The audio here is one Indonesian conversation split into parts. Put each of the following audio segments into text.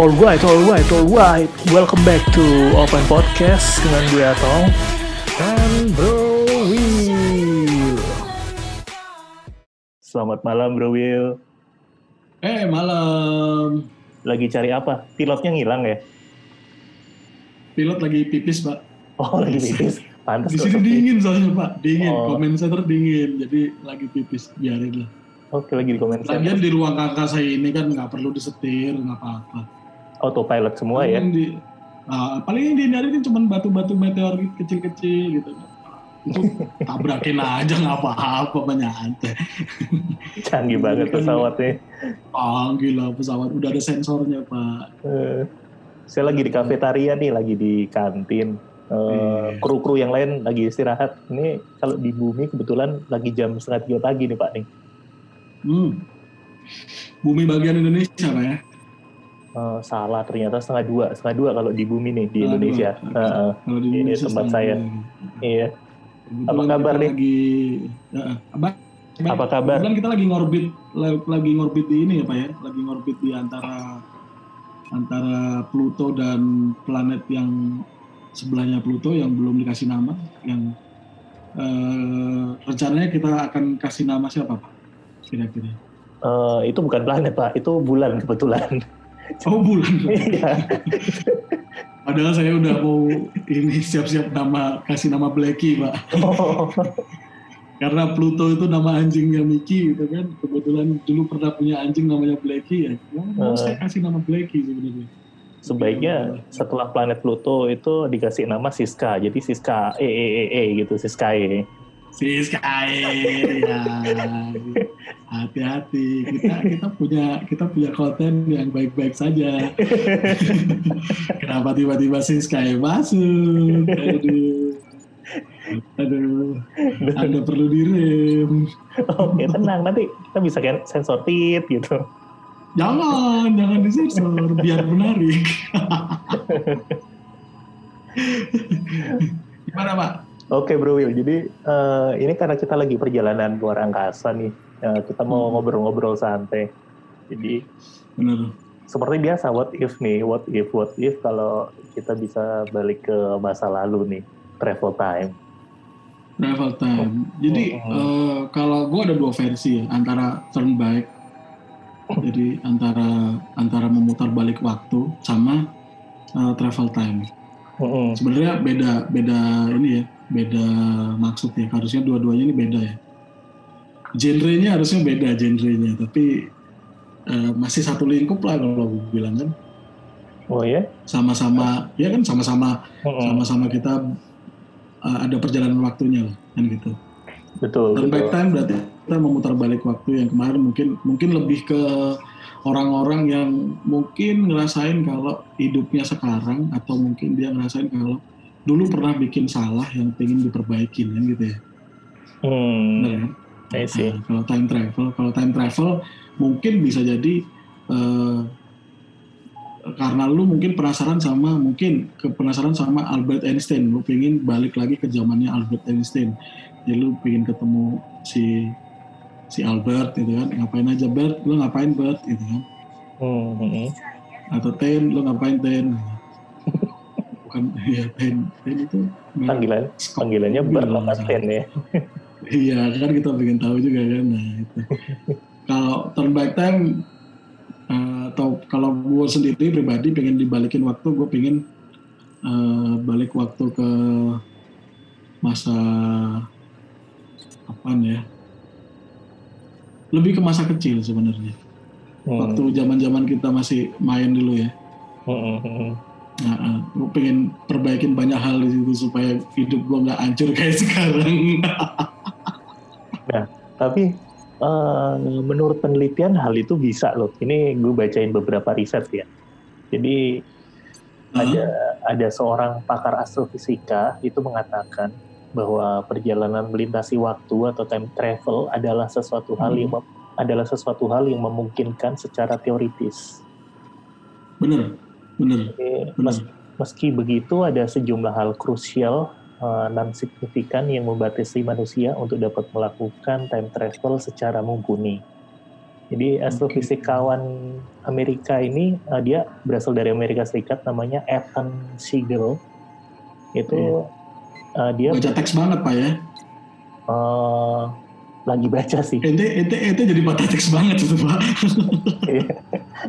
Alright, alright, alright. Welcome back to Open Podcast dengan gue Atong dan Bro Will. Selamat malam Bro Will. Eh malam. Lagi cari apa? Pilotnya ngilang ya? Pilot lagi pipis pak. Oh lagi pipis. Pantas Di sini sepi. dingin soalnya pak, dingin. Oh. Komen center dingin, jadi lagi pipis biarin lah. Oke lagi di komen Lagian di ruang kakak saya ini kan nggak perlu disetir, nggak apa-apa. Autopilot semua ya? Paling Di, ah, paling yang dihindari kan cuma batu-batu meteor kecil-kecil gitu. Itu tabrakin aja nggak apa-apa menyantai. Canggih banget pesawatnya. Ah gila pesawat udah ada sensornya pak. Eh, saya lagi di kafetaria nih, lagi di kantin. Eh, Iya. Kru-kru yang lain lagi istirahat. Ini kalau di bumi kebetulan lagi jam setengah tiga pagi nih Pak nih. Hmm. Bumi bagian Indonesia pak ya. Eh, salah ternyata setengah dua, setengah dua kalau di bumi nih di Indonesia. Kalau di Ini Indonesia tempat setengah saya. iya. Kebetulan Apa kabar nih? Lagi, ya, apa? Apa kabar? Kebetulan kita lagi ngorbit, la- lagi ngorbit di ini ya pak ya, lagi ngorbit di antara antara Pluto dan planet yang sebelahnya Pluto yang belum dikasih nama, yang eh, rencananya kita akan kasih nama siapa pak? Kira-kira? Eh, itu bukan planet Pak, itu bulan kebetulan. Oh bulan. Iya. Padahal saya udah mau ini siap-siap nama kasih nama Blacky pak. Oh, karena Pluto itu nama anjingnya Mickey gitu kan kebetulan dulu pernah punya anjing namanya Blacky ya mau, mau Eh. saya kasih nama Blacky sebenarnya sebaiknya setelah planet Pluto itu dikasih nama Siska. Jadi Siska E E E E gitu Siska E. si Sky ya. Hati-hati. Kita kita punya kita punya konten yang baik-baik saja. Kenapa tiba-tiba si Sky masuk? Aduh. Aduh. Anda perlu direm Oke tenang. Nanti kita bisa kan sensor tit gitu. jangan jangan disensor. Biar menarik. Gimana pak Oke Bro Will, jadi eh, ini karena kita lagi perjalanan luar angkasa nih, eh, kita mau Hmm. ngobrol-ngobrol santai. Jadi bener seperti biasa, what if nih, what if, what if kalau kita bisa balik ke masa lalu nih, travel time. travel time. Jadi eh, kalau gue ada dua versi ya, antara turn back, jadi antara antara memutar balik waktu sama eh, travel time. Mm-mm. Sebenarnya beda beda ini ya, beda maksud ya. Harusnya dua-duanya ini beda ya. Genrenya harusnya beda genrenya, tapi eh, masih satu lingkup lah kalau gue bilang kan. Oh ya? Sama-sama, ya kan sama-sama sama-sama kita eh, ada perjalanan waktunya lah, kan gitu. Betul, Turn back time berarti kita memutar balik waktu yang kemarin mungkin mungkin lebih ke orang-orang yang mungkin ngerasain kalau hidupnya sekarang atau mungkin dia ngerasain kalau dulu pernah bikin salah yang pengen diperbaikin kan gitu ya. Hmm, Benar kan? I see. Nah, kalau time travel, kalau time travel mungkin bisa jadi eh, karena lu mungkin penasaran sama mungkin ke penasaran sama Albert Einstein, lu pengen balik lagi ke zamannya Albert Einstein. Jadi lu pengen ketemu si si Albert gitu kan, ngapain aja Bert, lu ngapain Bert gitu kan. Hmm, hmm, hmm. Atau Ten, lu ngapain Ten? Bukan ya Ten, Ten itu Panggilan, panggilannya Bernama Ten ya. Iya kan kita pengen tahu juga kan. Nah itu. kalau turn back time eh, atau kalau gue sendiri pribadi pengen dibalikin waktu, gue pengen eh, balik waktu ke masa apa ya? Lebih ke masa kecil sebenarnya. Hmm, Waktu zaman-zaman kita masih main dulu ya. hmm, hmm, hmm. Nah, gue pengen perbaikin banyak hal di situ supaya hidup gue nggak hancur kayak sekarang. Tapi eh, menurut penelitian hal itu bisa loh. Ini gue bacain beberapa riset ya. Jadi ada ada seorang pakar astrofisika itu mengatakan bahwa perjalanan melintasi waktu atau time travel adalah sesuatu hal Hmm. yang mem- adalah sesuatu hal yang memungkinkan secara teoritis. Jadi, Benar. mes- meski begitu ada sejumlah hal krusial non signifikan yang membatasi manusia untuk dapat melakukan time travel secara mumpuni. Jadi astrofisikawan Amerika ini uh, dia berasal dari Amerika Serikat namanya Ethan Siegel. Itu uh, dia Baca teks banget pak ya. uh, lagi baca sih. Ente ente ente jadi teks banget itu pak.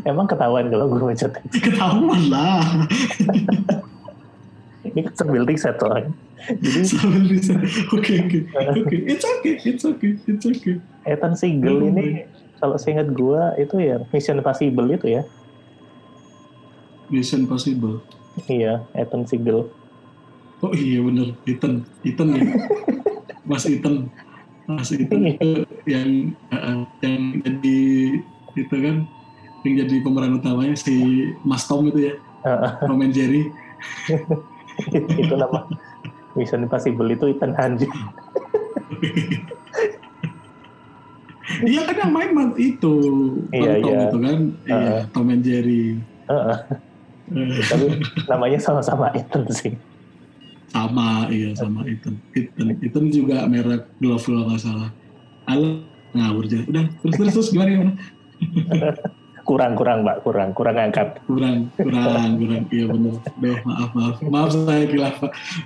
Emang ketahuan kalau gue baca teks. Ketahuan lah. Ini kan sambil riset soalnya. Jadi Sambil bisa. Oke oke oke. It's okay it's okay it's okay. Ethan Siegel Hmm. ini kalau saya ingat gue itu ya Mission Impossible itu ya. Mission Possible. Iya, Ethan Siegel. Oh iya bener, Ethan, Ethan ya, Mas Ethan, Mas Ethan itu yang uh, yang jadi itu kan yang jadi pemeran utamanya si Mas Tom itu ya, Tom and Jerry. itu nama Mission Impossible itu Ethan Hunt. Iya kan yang main itu, Iya, Tom iya. itu kan, iya Uh-uh. Tom and Jerry. Heeh, Eh, tapi namanya sama-sama Ethan sih. Sama iya sama Ethan, Ethan, Ethan juga merek glove kalau nggak salah. Alah ngawur aja. Udah terus terus terus gimana gimana? Kurang kurang mbak, kurang kurang angkat. kurang kurang kurang iya benar deh maaf maaf maaf saya kilaf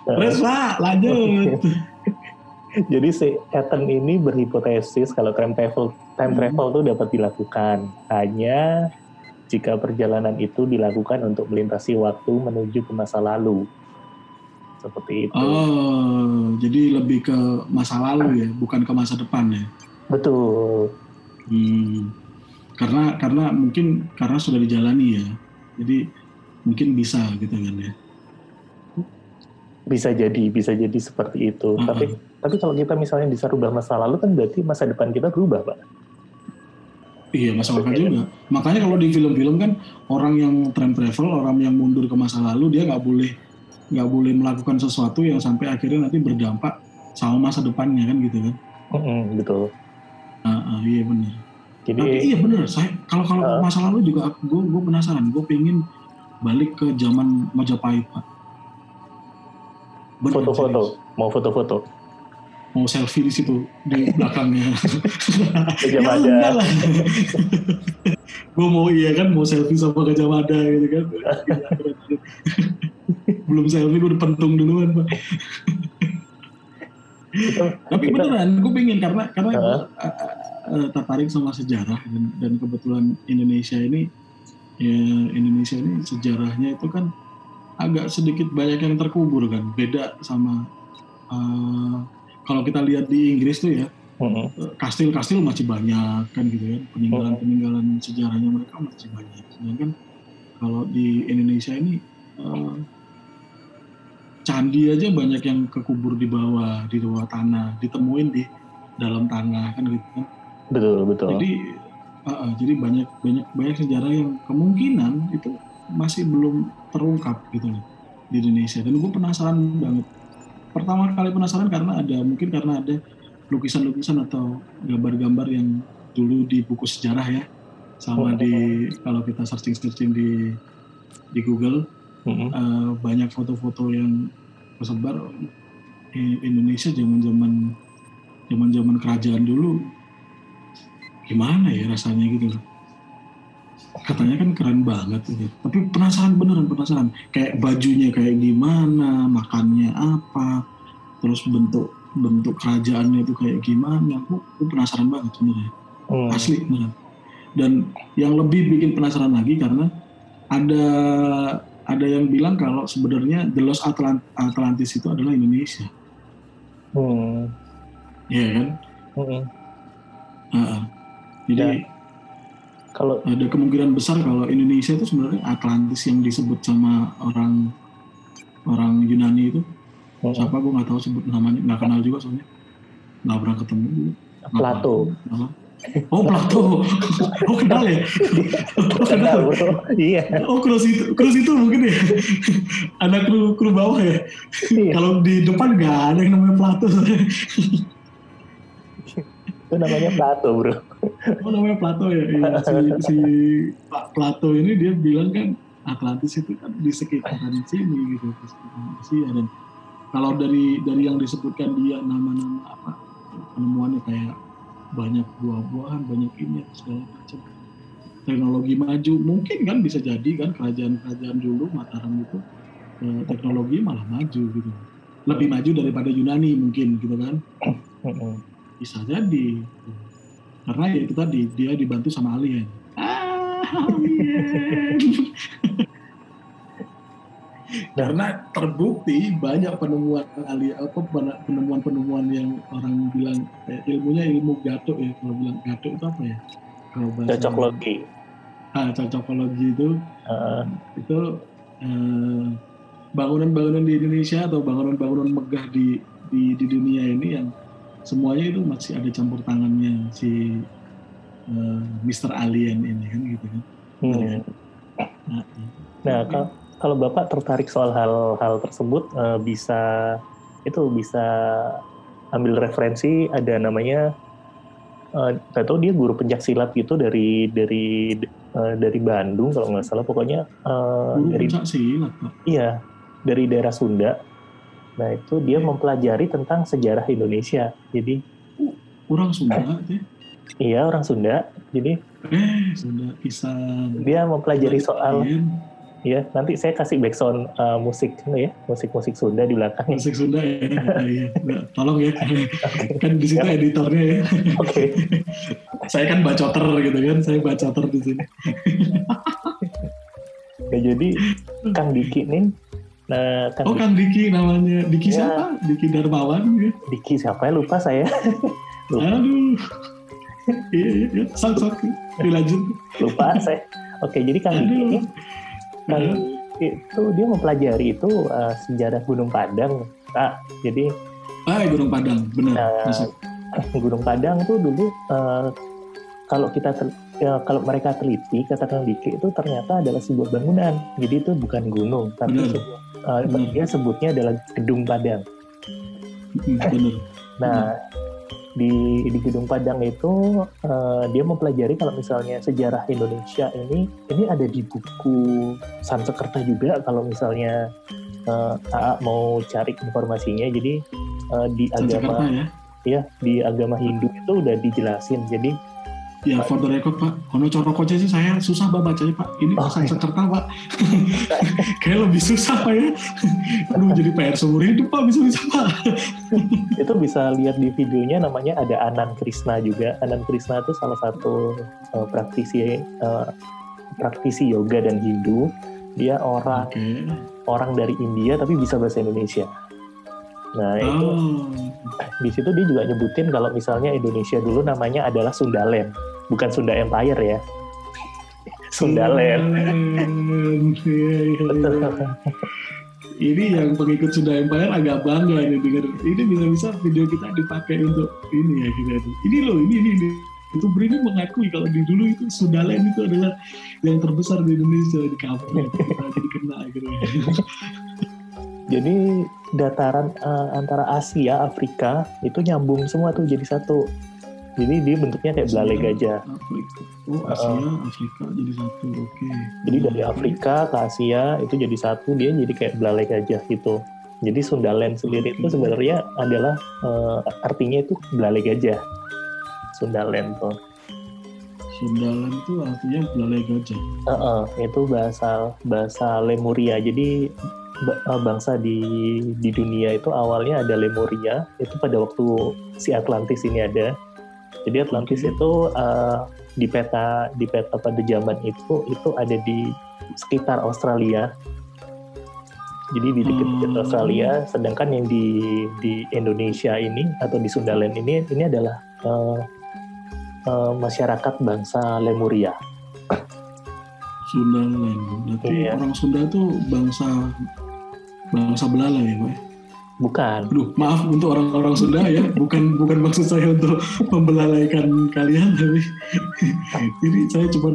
terus pak lanjut Jadi si Ethan ini berhipotesis kalau time travel time Hmm. travel itu dapat dilakukan hanya jika perjalanan itu dilakukan untuk melintasi waktu menuju ke masa lalu. Seperti itu. oh jadi lebih ke masa lalu ya bukan ke masa depan ya Betul. hmm. karena karena mungkin karena sudah dijalani ya jadi mungkin bisa gitu kan ya Bisa jadi, bisa jadi seperti itu. Uh-uh. Tapi tapi kalau kita misalnya bisa rubah masa lalu kan berarti masa depan kita berubah, Pak. iya masuk akal juga makanya kalau di film-film kan orang yang time travel orang yang mundur ke masa lalu dia nggak boleh nggak boleh melakukan sesuatu yang sampai akhirnya nanti berdampak sama masa depannya kan gitu kan Mm-mm, betul. Ah, ah, iya benar Jadi Tapi iya bener, saya kalau kalau Uh. masa lalu juga gue gue penasaran, gue pengen balik ke zaman Majapahit pak. Foto-foto, mau foto-foto. Mau selfie di situ di belakangnya. Gajah ya Mada. enggak lah. gue mau iya kan mau selfie sama Gajah Mada gitu kan. Belum selfie gue udah pentung duluan pak. Tapi beneran, gue pengen karena karena uh, uh, tertarik sama sejarah dan, dan kebetulan Indonesia ini ya Indonesia ini sejarahnya itu kan agak sedikit banyak yang terkubur kan, beda sama uh, kalau kita lihat di Inggris tuh ya uh, kastil-kastil masih banyak kan gitu kan, peninggalan-peninggalan sejarahnya mereka masih banyak. Sedangkan kalau di Indonesia ini uh, candi aja banyak yang kekubur di bawah di bawah tanah ditemuin di dalam tanah kan gitu kan. Betul, betul. jadi uh, uh, jadi banyak banyak banyak sejarah yang kemungkinan itu masih belum terungkap gitu loh di Indonesia. Dan gue penasaran banget pertama kali penasaran karena ada mungkin karena ada lukisan-lukisan atau gambar-gambar yang dulu di buku sejarah ya sama di kalau kita searching-searching di di Google Mm-mm. eh, banyak foto-foto yang tersebar di Indonesia zaman-zaman zaman-zaman kerajaan dulu gimana ya rasanya gitu loh. Katanya kan keren banget gitu. Tapi penasaran beneran penasaran. Kayak bajunya kayak gimana, makannya apa, terus bentuk bentuk kerajaannya itu kayak gimana. Aku, aku penasaran banget sebenarnya Hmm. asli beneran. Dan yang lebih bikin penasaran lagi karena ada ada yang bilang kalau sebenarnya The Lost Atlant- Atlantis itu adalah Indonesia, Hmm. ya kan? Mm-mm. Heeh. Jadi Dan Kalau ada kemungkinan besar kalau Indonesia itu sebenarnya Atlantis yang disebut sama orang orang Yunani itu mm, siapa gue nggak tahu sebut namanya nggak kenal juga soalnya nggak pernah ketemu Plato. Nama. Oh Plato, oh kenal ya? Oh, Kenal. Iya. Oh cruise itu, cruise itu mungkin ya ada kru kru bawah ya. Iya. Kalau di depan nggak ada yang namanya Plato. Itu namanya Plato, bro. Oh namanya Plato ya. Iya, si, si Pak Plato ini dia bilang kan Atlantis itu kan di sekitaran sini gitu, di sekitaran Asia. Dan kalau dari dari yang disebutkan dia nama-nama apa penemuannya kayak banyak buah-buahan, banyak ini segala macam. Teknologi maju mungkin kan bisa jadi kan kerajaan-kerajaan dulu Mataram itu eh, teknologi malah maju gitu. Lebih maju daripada Yunani mungkin gitu kan. Bisa jadi karena ya itu tadi dia dibantu sama alien. Ah, alien. Karena terbukti banyak penemuan ahli apa penemuan-penemuan yang orang bilang eh, ilmunya ilmu gato ya kalau bilang gato itu apa ya? Kalau bahasa cocokologi. Ah cocokologi itu. Uh. itu eh, bangunan-bangunan di Indonesia atau bangunan-bangunan megah di, di di dunia ini yang semuanya itu masih ada campur tangannya si uh, eh, Mr. Alien ini kan gitu kan. Hmm. nah, nah kalau kalau Bapak tertarik soal hal-hal tersebut uh, bisa itu bisa ambil referensi ada namanya uh, tahu dia guru pencak silat gitu dari dari uh, dari Bandung kalau nggak salah. Pokoknya uh, guru dari silat iya dari daerah Sunda nah itu dia mempelajari tentang sejarah Indonesia. Jadi orang Sunda eh, iya orang Sunda. Jadi eh Sunda pisang. Dia mempelajari soal ya nanti saya kasih background uh, musik ya. Musik-musik Sunda di belakang. Musik Sunda ya, ya. Nah, tolong ya. Kan di situ ya. editornya ya. Oke. Okay. saya kan bacoter gitu kan saya bacoter di sini. Ya jadi Kang Diki nih Nah, Kang oh, Kang Diki namanya. Diki ya. siapa? Diki Darmawan. Ya? Diki siapa ya? Lupa saya. lupa. Aduh. iya, iya, iya. Sok, sok. Dilanjut. Lupa saya. Oke, jadi Kang Diki dan hmm. itu dia mempelajari itu uh, sejarah Gunung Padang kak jadi ah Gunung Padang benar uh, Gunung Padang tuh dulu uh, kalau kita ya, kalau mereka teliti kata Kang Diki itu ternyata adalah sebuah bangunan. Jadi itu bukan gunung tapi sebuah, uh, dia sebutnya adalah gedung Padang. Benar. Nah di di Gedung Padang itu uh, dia mempelajari kalau misalnya sejarah Indonesia ini ini ada di buku Sansekerta juga kalau misalnya uh, AA mau cari informasinya. Jadi uh, di agama ya? ya di agama Hindu itu udah dijelasin. Jadi Ya for the record Pak, Hono Coroko aja sih saya susah banget bacanya Pak. Ini oh, saya sekerta Pak. Kayak lebih susah Pak ya. Aduh jadi PR seumur hidup Pak bisa-bisa Pak. itu bisa lihat di videonya namanya ada Anan Krishna juga. Anan Krishna itu salah satu uh, praktisi uh, praktisi yoga dan Hindu. Dia orang okay. orang dari India tapi bisa bahasa Indonesia. Nah itu oh. di situ dia juga nyebutin kalau misalnya Indonesia dulu namanya adalah Sundaland bukan Sunda Empire ya. Sundaland. Hmm, iya, iya, iya. ini yang pengikut Sunda Empire agak bangga ini dengar. Ini bisa-bisa video kita dipakai untuk ini ya kita. Ini loh, ini ini. ini. Itu Brini mengakui kalau di dulu itu Sundaland itu adalah yang terbesar di Indonesia di kampung. Jadi kena gitu. Jadi dataran uh, antara Asia, Afrika itu nyambung semua tuh jadi satu. Jadi dia bentuknya kayak belalai gajah. Oh, Asia, uh, Afrika jadi satu. Oke. Okay. Jadi dari Afrika ke Asia itu jadi satu, dia jadi kayak belalai gajah gitu. Jadi Sundaland sendiri okay. itu sebenarnya adalah uh, artinya itu belalai gajah. Sundaland tuh. Sundaland itu artinya belalai gajah. Uh, uh, itu bahasa bahasa Lemuria. Jadi eh, bangsa di di dunia itu awalnya ada Lemuria itu pada waktu si Atlantis ini ada jadi Atlantis itu uh, di peta di peta pada zaman itu itu ada di sekitar Australia. Jadi di dekat hmm. Australia, sedangkan yang di di Indonesia ini atau di Sundaland ini ini adalah uh, uh, masyarakat bangsa Lemuria. Sundaland, berarti iya. orang Sunda itu bangsa bangsa belalai ya, Pak? Bukan. Aduh, maaf untuk orang-orang Sunda ya, bukan bukan maksud saya untuk membelalaikan kalian, tapi ini saya cuma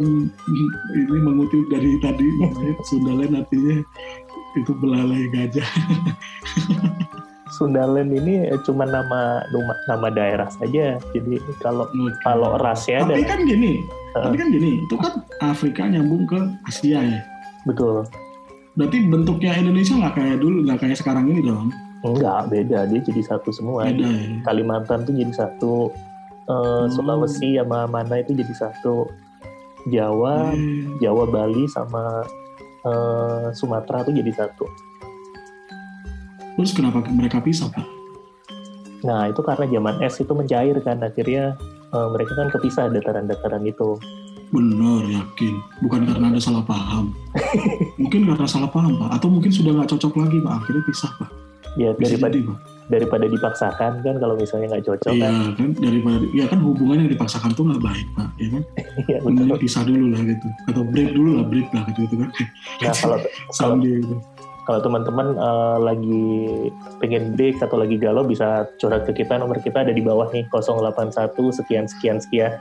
ini mengutip dari tadi namanya Sundalen artinya itu belalai gajah. Sundalen ini cuma nama nama daerah saja. Jadi kalau okay. kalau rasnya Tapi kan gini, uh, tapi kan gini, itu kan Afrika nyambung ke Asia ya. Betul. Berarti bentuknya Indonesia nggak kayak dulu, nggak kayak sekarang ini dong. Enggak, beda. Dia jadi satu semua. Beda, ya? Kalimantan tuh jadi satu. Uh, hmm. Sulawesi sama mana itu jadi satu. Jawa, Hmm. Jawa, Bali sama eh, Sumatera tuh jadi satu. Terus kenapa mereka pisah pak? Nah itu karena zaman es itu mencair kan akhirnya eh, mereka kan kepisah dataran-dataran itu. Bener yakin, bukan karena ada salah paham. mungkin karena salah paham pak, atau mungkin sudah nggak cocok lagi pak, akhirnya pisah pak. Ya Bisa daripada jadi daripada dipaksakan kan kalau misalnya nggak cocok Iya kan. kan, daripada ya kan hubungan yang dipaksakan tuh nggak baik pak, ya kan? Iya Mending pisah dulu lah gitu, atau break dulu lah, break lah gitu, gitu kan. Nah kalau kalau gitu. kalau teman-teman eh, lagi pengen break atau lagi galau bisa curhat ke kita nomor kita ada di bawah nih 081 sekian sekian sekian.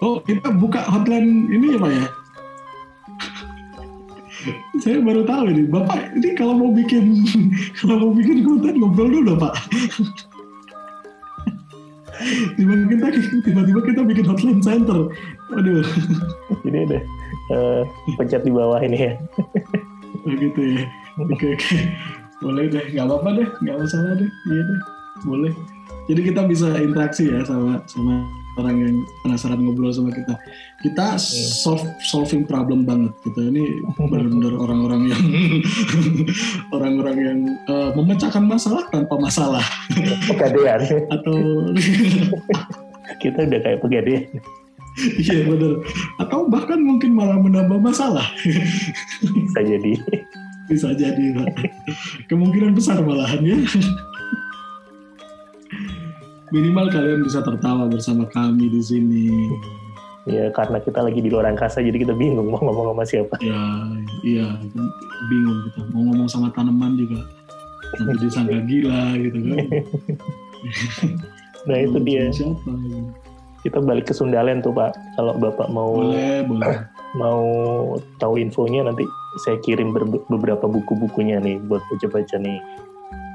Oh, kita buka hotline ini ya Pak ya? Saya baru tahu ini, Bapak ini kalau mau bikin kalau mau bikin konten ngobrol dulu Pak. Tiba-tiba kita tiba-tiba kita bikin hotline center. Waduh, Jadi ada eh, pencet di bawah ini ya. begitu ya. Oke oke, boleh deh, nggak apa-apa deh, nggak masalah deh, iya deh, boleh. Jadi kita bisa interaksi ya sama sama orang yang penasaran ngobrol sama kita. Kita solve, solving problem banget gitu. Ini benar-benar orang-orang yang orang-orang yang eh, memecahkan masalah tanpa masalah Pegadean. atau kita udah kayak pegadean. iya benar atau bahkan mungkin malah menambah masalah Bisa jadi. bisa jadi Pak. kemungkinan besar malahan ya minimal kalian bisa tertawa bersama kami di sini Ya karena kita lagi di luar angkasa jadi kita bingung mau ngomong sama siapa. ya iya bingung kita mau ngomong sama tanaman juga nanti disangka gila gitu kan Nah itu dia. siapa gitu. Kita balik ke Sundalen tuh Pak. Kalau Bapak mau boleh boleh mau tahu infonya nanti saya kirim ber- beberapa buku-bukunya nih buat baca-baca nih.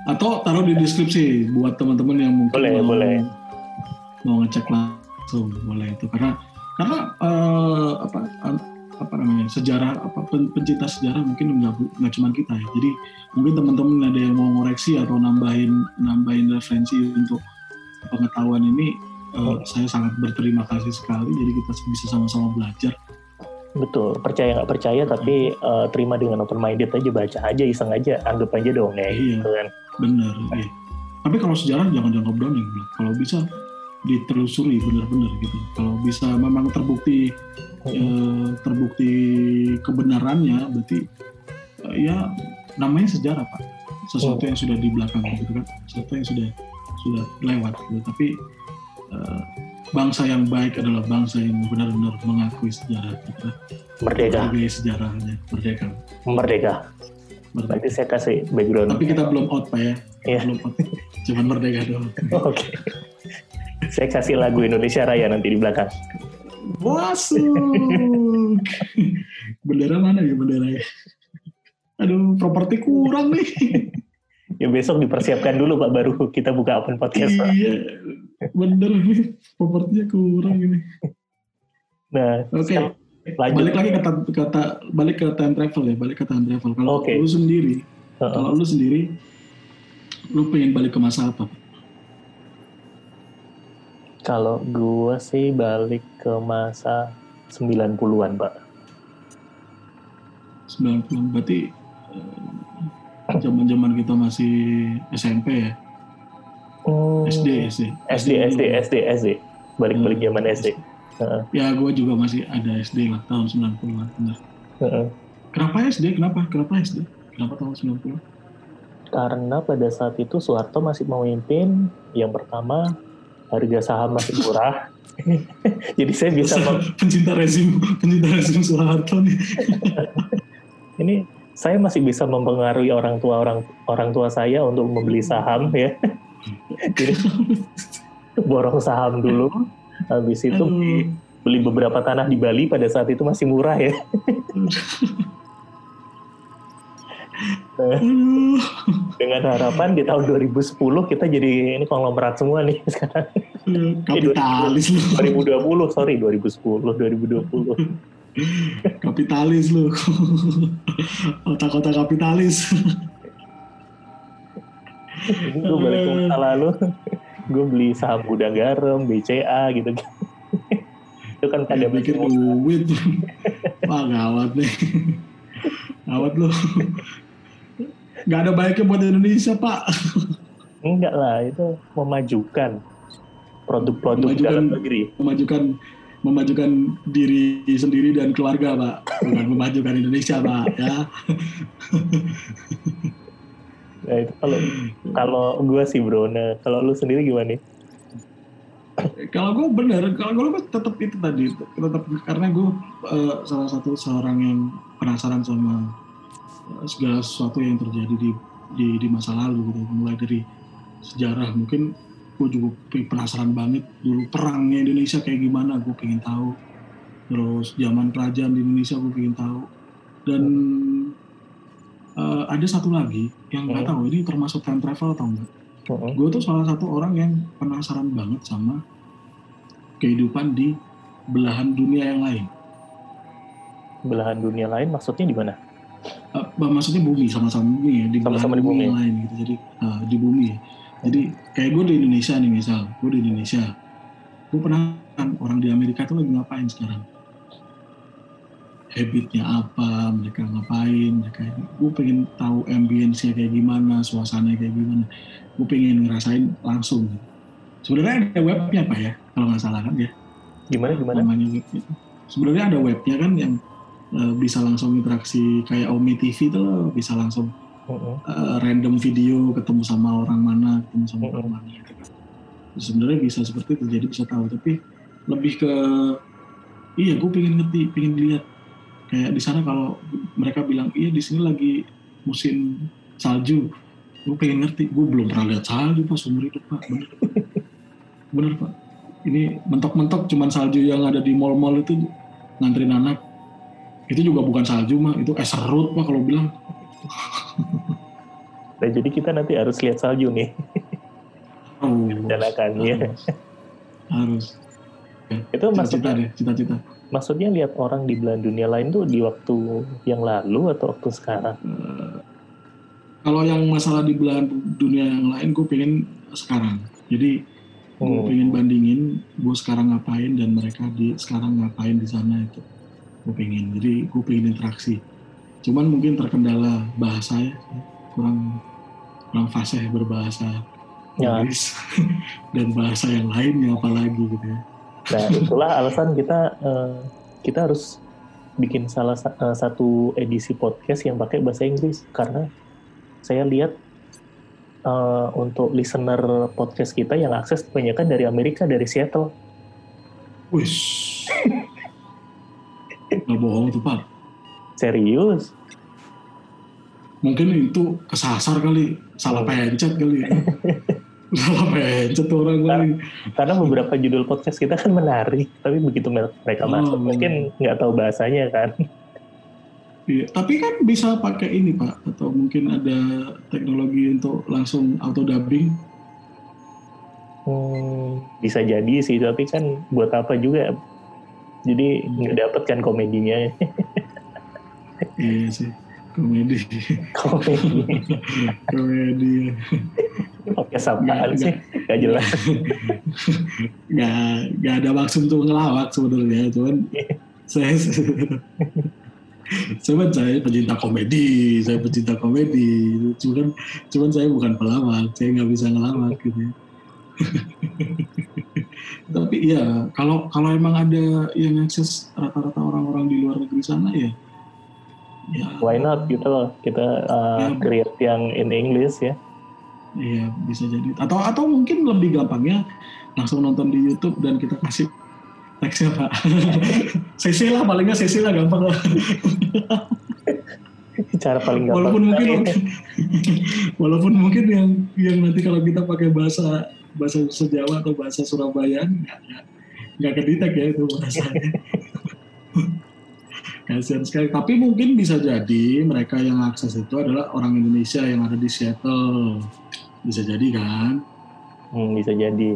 Atau taruh di deskripsi buat teman-teman yang mungkin Boleh, mau, boleh. mau ngecek langsung. Boleh itu. Karena karena eh, apa apa namanya sejarah apa pen- pencinta sejarah mungkin nggak nggak cuma kita ya. Jadi mungkin teman-teman ada yang mau ngoreksi atau nambahin nambahin referensi untuk pengetahuan ini eh, saya sangat berterima kasih sekali. Jadi kita bisa sama-sama belajar. Betul, percaya nggak percaya tapi eh, terima dengan open minded aja baca aja iseng aja anggap aja dong ya Iya. gitu kan. Bener iya. tapi kalau sejarah jangan dianggap dongeng kalau bisa ditelusuri benar-benar gitu. Kalau bisa memang terbukti eh, terbukti kebenarannya berarti eh, ya namanya sejarah pak. Sesuatu yang sudah di belakang gitu kan. Sesuatu yang sudah sudah lewat gitu. Tapi eh, bangsa yang baik adalah bangsa yang benar-benar mengakui sejarah gitu kan. Merdeka, menghargai sejarahnya. Merdeka. Merdeka. Nanti saya kasih background. tapi kita belum out pak ya Iya. belum out cuman merdeka doang Oke. saya kasih lagu Indonesia Raya nanti di belakang. Masuk. bendera mana ya bendera ya? Aduh, properti kurang nih. Ya besok dipersiapkan dulu Pak baru kita buka open podcast. Pak. iya, bener nih. Propertinya kurang ini. Nah, Oke, sekarang lanjut. balik lagi kata kata balik ke time travel ya, balik ke time travel. Kalau Oke. lu sendiri, Heeh. kalau lu sendiri, lu pengen balik ke masa apa? Kalau gua sih balik ke masa 90-an, Pak. 90 berarti eh, zaman-zaman kita masih SMP ya, Hmm, SD, SD. SD, SD, SD, SD. Balik-balik Hmm. zaman SD. Heeh, Ya, gue juga masih ada SD lah tahun 90-an. Benar. heeh. Kenapa SD? Kenapa? Kenapa SD? Kenapa tahun 90? Karena pada saat itu Soeharto masih memimpin, yang pertama harga saham masih murah. Jadi saya bisa pencinta rezim, pencinta rezim Soeharto nih. ini saya masih bisa mempengaruhi orang tua orang orang tua saya untuk membeli saham ya. Jadi borong saham dulu, habis itu beli, Aduh. beli beberapa tanah di Bali pada saat itu masih murah ya. Aduh. dengan harapan di tahun 2010 kita jadi ini konglomerat semua nih sekarang. Kapitalis lu. 2020, sorry 2010, 2020. Kapitalis lu. Otak-otak kapitalis. Gue balik ke masa lalu, gue beli saham gudang garam, BCA gitu. itu kan pada mikir duit. Wah gawat nih. gawat loh. Gak ada baiknya buat Indonesia Pak. Enggak lah, itu memajukan produk-produk dalam negeri. Memajukan memajukan diri sendiri dan keluarga, Pak. Bukan memajukan Indonesia, Pak. Ya. nah itu kalau kalau gue sih bro, nah kalau lu sendiri gimana nih? kalau gue bener, kalau gue tetap itu tadi, tetap karena gue uh, salah satu seorang yang penasaran sama uh, segala sesuatu yang terjadi di di, di masa lalu gitu, mulai dari sejarah mungkin gue juga penasaran banget dulu perangnya Indonesia kayak gimana gue pengen tahu. Terus zaman kerajaan di Indonesia gue pengen tahu. Dan uh, ada satu lagi yang nggak hmm. tahu ini termasuk time travel atau enggak hmm. gue tuh salah satu orang yang penasaran banget sama kehidupan di belahan dunia yang lain. Belahan dunia lain maksudnya di mana? Uh, maksudnya bumi sama-sama bumi ya di sama-sama belahan di bumi, bumi. yang lain gitu. Jadi uh, di bumi ya. Jadi kayak gue di Indonesia nih misal gue di Indonesia. Gue pernah orang di Amerika tuh lagi ngapain sekarang habitnya apa mereka ngapain mereka gue pengen tahu ambience-nya kayak gimana suasana kayak gimana. Gue pengen ngerasain langsung. Sebenarnya ada webnya apa ya kalau nggak salah kan ya? Gimana gimana? Namanya sebenarnya ada webnya kan yang uh, bisa langsung interaksi kayak Omi TV tuh bisa langsung uh, random video ketemu sama orang mana ketemu sama orang mana gitu kan. Sebenarnya bisa seperti itu jadi bisa tahu. Tapi lebih ke iya gue pengen ngerti pengen lihat kayak di sana kalau mereka bilang iya di sini lagi musim salju gue pengen ngerti gue belum pernah lihat salju pas umur hidup pak bener bener pak ini mentok-mentok cuman salju yang ada di mall-mall itu nganterin anak itu juga bukan salju mah itu es serut pak kalau bilang nah, jadi kita nanti harus lihat salju nih. Oh, Rencanakannya. Harus. harus. Itu maksudnya cita-cita. Maksudnya lihat orang di belahan dunia lain tuh di waktu yang lalu atau waktu sekarang? Uh, kalau yang masalah di belahan dunia yang lain, gue pengen sekarang. Jadi gue hmm. pengen bandingin gue sekarang ngapain dan mereka di sekarang ngapain di sana itu. Gue pengen. Jadi gue pengen interaksi cuman mungkin terkendala bahasa ya kurang kurang fasih berbahasa ya. Inggris dan bahasa yang lainnya apalagi gitu ya nah itulah alasan kita uh, kita harus bikin salah uh, satu edisi podcast yang pakai bahasa Inggris karena saya lihat uh, untuk listener podcast kita yang akses kebanyakan dari Amerika dari Seattle. Wih, nggak bohong tuh pak. Serius? Mungkin itu kesasar kali, salah oh. pencet kali. salah pencet orang kali. Karena beberapa judul podcast kita kan menarik, tapi begitu mereka oh. masuk mungkin nggak tahu bahasanya kan. Iya, tapi kan bisa pakai ini Pak, atau mungkin ada teknologi untuk langsung auto dubbing. Hmm, bisa jadi sih, tapi kan buat apa juga? Jadi nggak dapet kan komedinya. iya sih komedi komedi komedi oke sapaan sih? gak jelas. Gak, gak ada maksud untuk ngelawak sebenarnya cuman saya cuman saya pecinta komedi saya pecinta komedi. Cuman cuman saya bukan pelawak saya nggak bisa ngelawak gitu ya. tapi iya kalau kalau emang ada yang akses rata-rata orang-orang di luar negeri sana ya. Ya. why not? Gitu loh kita uh, ya, create yang in English ya iya bisa jadi. Atau atau mungkin lebih gampangnya langsung nonton di YouTube dan kita kasih teksnya pak. CC lah palingnya CC lah gampang lah. Cara paling gampang. Walaupun mungkin walaupun mungkin yang yang nanti kalau kita pakai bahasa bahasa sejawa atau bahasa Surabaya nggak nggak kedetek ya itu bahasanya. Kasihan sekali. Tapi mungkin bisa jadi mereka yang akses itu adalah orang Indonesia yang ada di Seattle. Bisa jadi kan? Hmm, bisa jadi.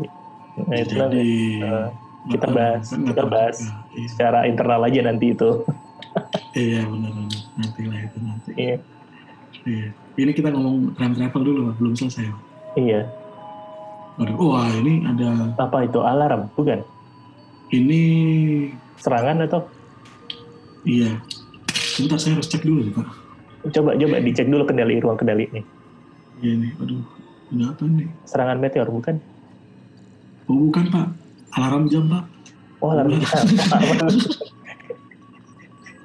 Nah, bisa itu jadi. Uh, kita bahas, kan kita bahas iya. secara internal aja nanti itu. iya benar-benar. Nanti lah itu nanti. Iya. Iya. Ini kita ngomong time travel dulu, belum selesai. Iya. Waduh, wah ini ada. Apa itu alarm? Bukan? Ini Serangan atau? iya. Sebentar saya harus cek dulu Pak. Coba coba dicek dulu kendali ruang kendali ini. Iya nih, aduh. Apa nih? Serangan meteor bukan? Oh bukan Pak, alarm jam Pak. Oh, lalu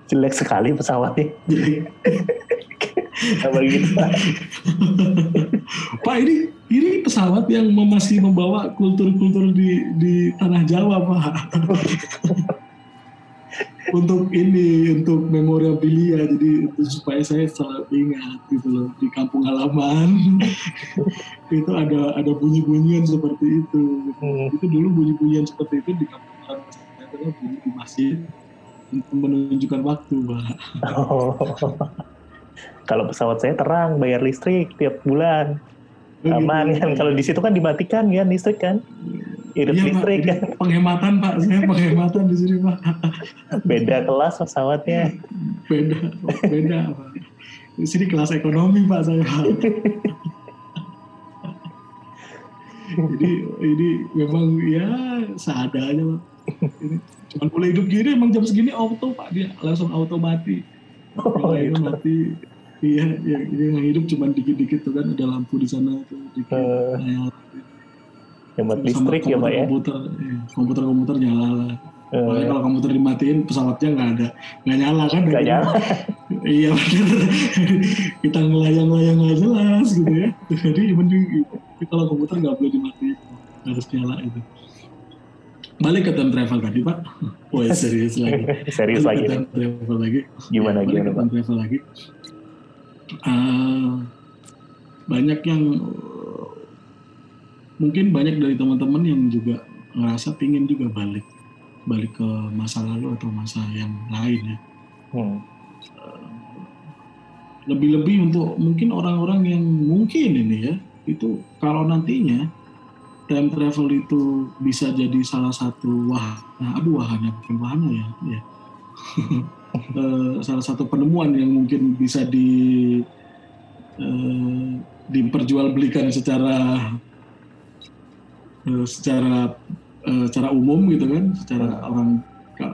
jelek sekali pesawatnya. Jadi, Apa gitu? Pak ini ini pesawat yang masih membawa kultur-kultur di di tanah Jawa Pak. untuk ini untuk memorabilia jadi supaya saya selalu ingat gitu loh di kampung halaman itu ada ada bunyi-bunyian seperti itu Hmm. itu dulu bunyi-bunyian seperti itu di kampung halaman saya adalah bunyi di masjid untuk menunjukkan waktu Pak. Oh. Kalau pesawat saya terang, bayar listrik tiap bulan. Aman kan? Kalau di situ kan dimatikan kan listrik kan? Irit Iya, listrik kan? penghematan Pak, saya penghematan di sini Pak. Beda kelas pesawatnya. Beda, beda Pak. Di sini kelas ekonomi Pak saya. Pak. Jadi ini memang ya seadanya Pak. Ini cuman boleh hidup gini emang jam segini auto Pak dia langsung auto mati. Oh, itu. mati. Iya, ya, dia yang hidup cuman dikit-dikit tuh kan ada lampu di sana tuh dikit. Eh. Nyala. Hemat Sama listrik ya Pak ya? komputer, iya, komputer-komputer nyala lah. Eh, Makanya kalau komputer dimatiin pesawatnya nggak ada, nggak nyala kan? Nggak nyala. iya benar. Kita ngelayang-layang nggak jelas gitu ya. Jadi mending kalau komputer nggak boleh dimatiin, harus nyala itu. Balik ke time travel tadi pak. Wah serius lagi. Serius Balik lagi. ke time travel lagi. Gimana Ya, balik gimana ke Pak? time travel lagi. Ah, banyak yang uh, mungkin banyak dari teman-teman yang juga ngerasa pingin juga balik balik ke masa lalu atau masa yang lain ya Hmm. lebih-lebih untuk mungkin orang-orang yang mungkin ini ya itu kalau nantinya time travel itu bisa jadi salah satu wahana aduh wahana bukan wahana ya ya Eh, salah satu penemuan yang mungkin bisa di eh, diperjualbelikan secara eh, secara eh, secara umum gitu kan. Secara orang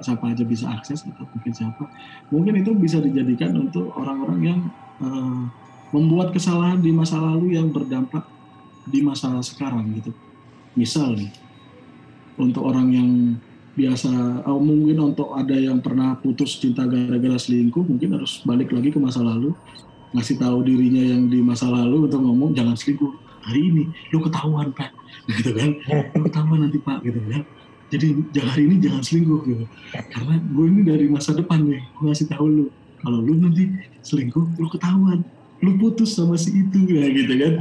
siapa aja bisa akses atau mungkin siapa. Mungkin itu bisa dijadikan untuk orang-orang yang eh, membuat kesalahan di masa lalu yang berdampak di masa sekarang gitu. Misal nih untuk orang yang biasa oh, mungkin untuk ada yang pernah putus cinta gara-gara selingkuh mungkin harus balik lagi ke masa lalu. Ngasih tahu dirinya yang di masa lalu untuk ngomong jangan selingkuh hari ini lu ketahuan pak. Gitu kan? Lu ketahuan nanti pak gitu kan? Jadi jangan hari ini jangan selingkuh gitu. Karena gue ini dari masa depan nih gue ngasih tahu lu kalau lu nanti selingkuh lu ketahuan lu putus sama si itu ya gitu kan?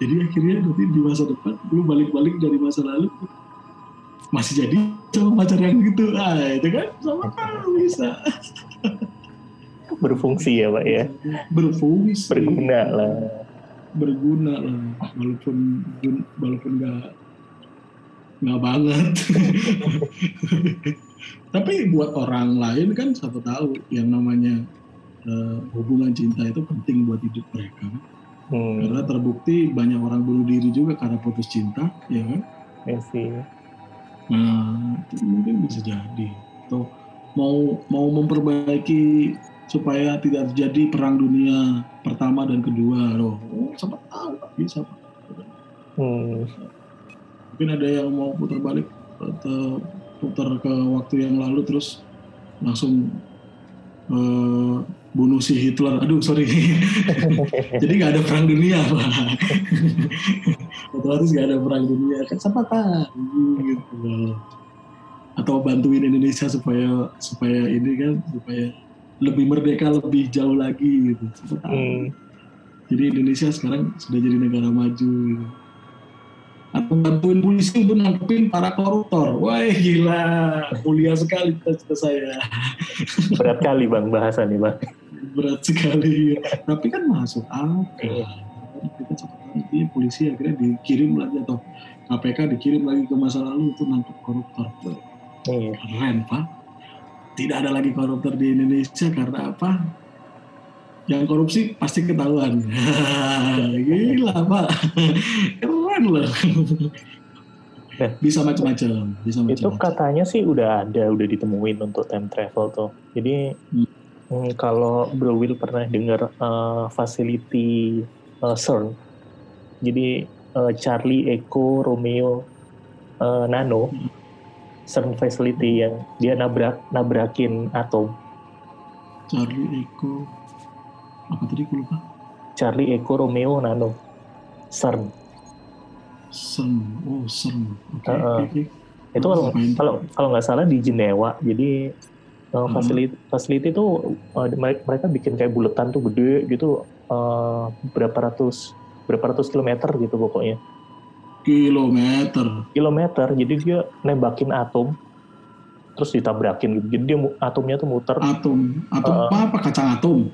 Jadi akhirnya nanti di masa depan lu balik-balik dari masa lalu masih jadi sama pacar yang gitu. Ah itu kan sama kan bisa. Berfungsi ya Pak ya? berfungsi. Berguna lah. berguna lah. Walaupun walaupun nggak nggak banget. Tapi buat orang lain kan siapa tahu yang namanya eh, hubungan cinta itu penting buat hidup mereka. Hmm. karena terbukti banyak orang bunuh diri juga karena putus cinta ya kan? Ya itu mungkin bisa jadi. Atau mau mau memperbaiki supaya tidak terjadi perang dunia pertama dan kedua loh. Oh, siapa tahu bisa. Hmm. Mungkin ada yang mau putar balik atau putar ke waktu yang lalu terus langsung eh, bunuh si Hitler. Aduh, sorry. Jadi nggak ada perang dunia, Pak. Otomatis nggak ada perang dunia. Kan siapa tahu gitu. Atau bantuin Indonesia supaya supaya ini kan supaya lebih merdeka lebih jauh lagi gitu. Siapa tahu. Hmm. Jadi Indonesia sekarang sudah jadi negara maju gitu. Atau bantuin polisi untuk nangkepin para koruptor. Wah gila, mulia sekali cita-cita saya. Berat kali Bang bahasan nih Bang. Berat sekali. Tapi kan masuk akal. Kita cepat nanti polisi akhirnya dikirim lagi atau KPK dikirim lagi ke masa lalu untuk nangkep koruptor. Iya. keren pak. Tidak ada lagi koruptor di Indonesia karena apa? Yang korupsi pasti ketahuan. Gila pak. Keren loh. Nah, bisa macam-macam, bisa macam-macam. Itu katanya sih udah ada, udah ditemuin untuk time travel tuh. Jadi hmm. Hmm, kalau Bro Will pernah dengar uh, facility uh, CERN, jadi uh, Charlie Echo Romeo uh, Nano. CERN facility yang dia nabrak nabrakin atom. Charlie Echo apa tadi aku lupa? Charlie Echo Romeo Nano CERN Sen, oh Sen. Okay, uh, okay. Itu kalau kalau kalau nggak salah di Jenewa, jadi uh, fasiliti hmm. fasiliti itu uh, mereka bikin kayak buletan tuh gede gitu, uh, berapa ratus berapa ratus kilometer gitu pokoknya. Kilometer. Kilometer, jadi dia nembakin atom, terus ditabrakin gitu. Jadi dia atomnya tuh muter. Atom, atom uh, apa? Kacang atom.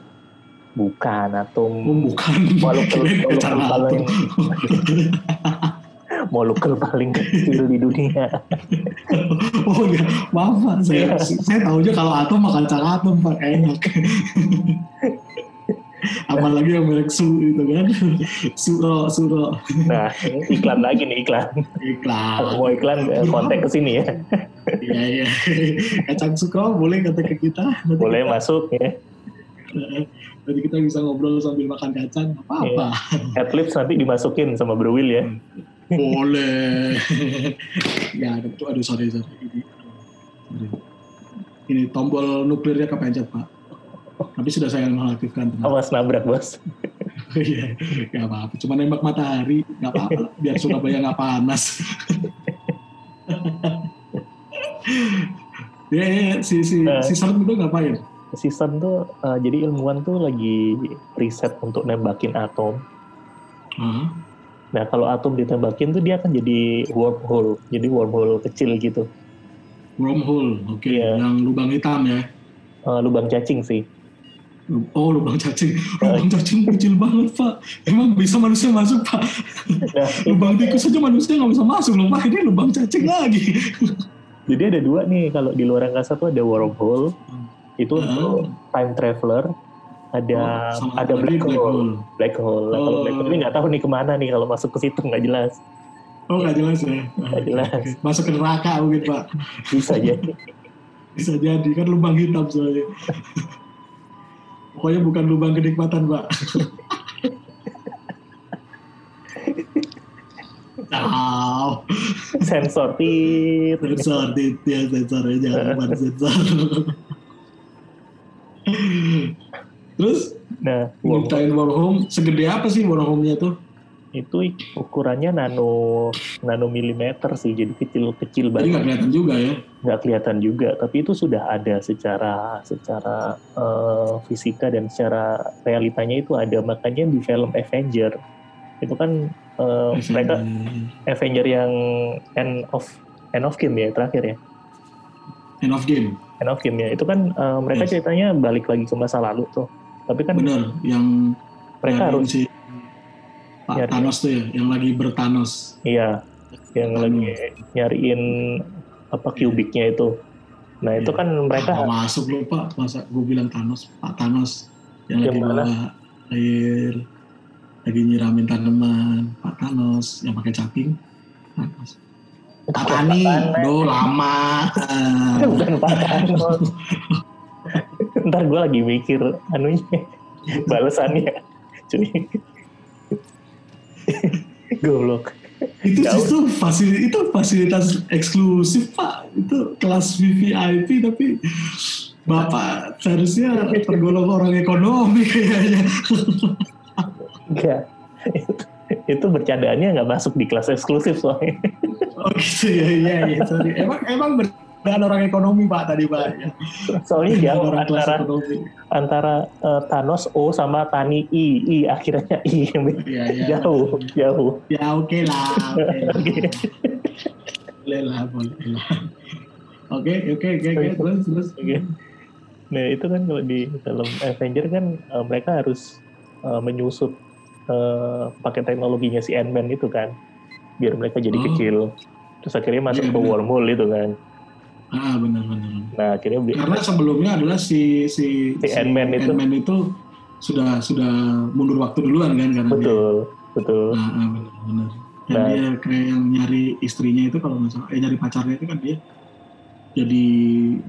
Bukan atom. Oh, bukan. Molekul atom. molekul paling kecil di dunia. oh iya, maaf Pak. Saya, saya tahu aja kalau atom makan kacang atom Pak, enak. Apalagi yang merek su itu kan. Suro, suro. Nah, iklan lagi nih iklan. Iklan. Mau iklan eh, kontak ke sini ya. Iya, iya. Kacang sukro boleh kata ke kita. Nanti boleh kita, masuk ya. Nanti kita bisa ngobrol sambil makan kacang, apa-apa. Ya. At least nanti dimasukin sama Bro Will ya. Boleh. ya, itu aduh sorry sorry. Ini, sorry. Ini tombol nuklirnya kepencet pak. Tapi sudah saya mengaktifkan. Awas nabrak bos. Iya, nggak apa-apa. Cuma nembak matahari, nggak apa-apa. Biar Surabaya nggak panas. ya, ya, si si uh, si Serem itu ngapain? Season tuh uh, jadi ilmuwan tuh lagi riset untuk nembakin atom. Uh -huh Nah kalau atom ditembakin tuh dia akan jadi wormhole, jadi wormhole kecil gitu. Wormhole, oke. Okay. Yeah. Yang lubang hitam ya? Uh, lubang cacing sih. Oh lubang cacing, lubang cacing kecil banget pak. Emang bisa manusia masuk pak? Nah, lubang tikus saja manusia nggak bisa masuk loh pak. Ini lubang cacing lagi. Jadi ada dua nih kalau di luar angkasa tuh ada wormhole, itu uh. untuk time traveler, ada oh, ada black, black hole. hole. Black hole. oh. kalau black hole ini nggak tahu nih ke mana nih kalau masuk ke situ nggak jelas. Oh nggak jelas ya? Nggak jelas. Masuk ke neraka mungkin pak. Bisa jadi. Bisa jadi kan lubang hitam soalnya. Pokoknya bukan lubang kenikmatan pak. Oh. Sensor tit. Sensor tit ya sensornya jangan lupa sensor. Terus nah, nyiptain home segede apa sih home-nya tuh? Itu ukurannya nano nano milimeter sih, jadi kecil-kecil banget. Jadi nggak kelihatan juga ya? Nggak kelihatan juga, tapi itu sudah ada secara secara uh, fisika dan secara realitanya itu ada. Makanya di film Avenger itu kan uh, mereka Avenger yang end of end of game ya terakhir ya. End of game. End of game ya. Itu kan uh, mereka yes. ceritanya balik lagi ke masa lalu tuh tapi kan benar yang mereka harus si Pak nyari. Thanos tuh ya, yang lagi bertanos. Iya, yang Thanos. lagi nyariin apa kubiknya itu. Nah itu iya. kan mereka ah, masuk loh Pak, masa gue bilang Thanos, Pak Thanos yang lagi bawa air, lagi nyiramin tanaman, Pak Thanos yang pakai caping, Thanos. Pak Tani, do lama. Bukan Pak Thanos. ntar gue lagi mikir anunya balasannya. Cuy. Goblok. Itu Jauh. itu fasilitas itu fasilitas eksklusif pak. Itu kelas VVIP tapi bapak seharusnya tergolong orang ekonomi kayaknya. Enggak. Itu, itu bercandaannya nggak masuk di kelas eksklusif soalnya. Oh gitu ya iya iya sorry. Emang emang ber dengan orang ekonomi pak tadi pak. Soalnya jauh orang antara antara uh, Thanos O sama Tani I I akhirnya I ya, ya. jauh jauh. Ya oke okay lah. Okay. boleh lah boleh lah. Oke oke oke terus terus. Okay. Nah itu kan kalau di dalam Avenger kan uh, mereka harus uh, menyusup uh, pakai teknologinya si Ant-Man itu kan biar mereka jadi oh. kecil terus akhirnya masuk yeah, ke wormhole itu kan Ah benar-benar. Nah akhirnya karena sebelumnya adalah si si, si, si Ant-Man itu. ant itu sudah sudah mundur waktu duluan kan karena betul dia. betul. Ah, ah benar-benar. yang Nah. dia kayak yang nyari istrinya itu kalau nggak salah eh nyari pacarnya itu kan dia jadi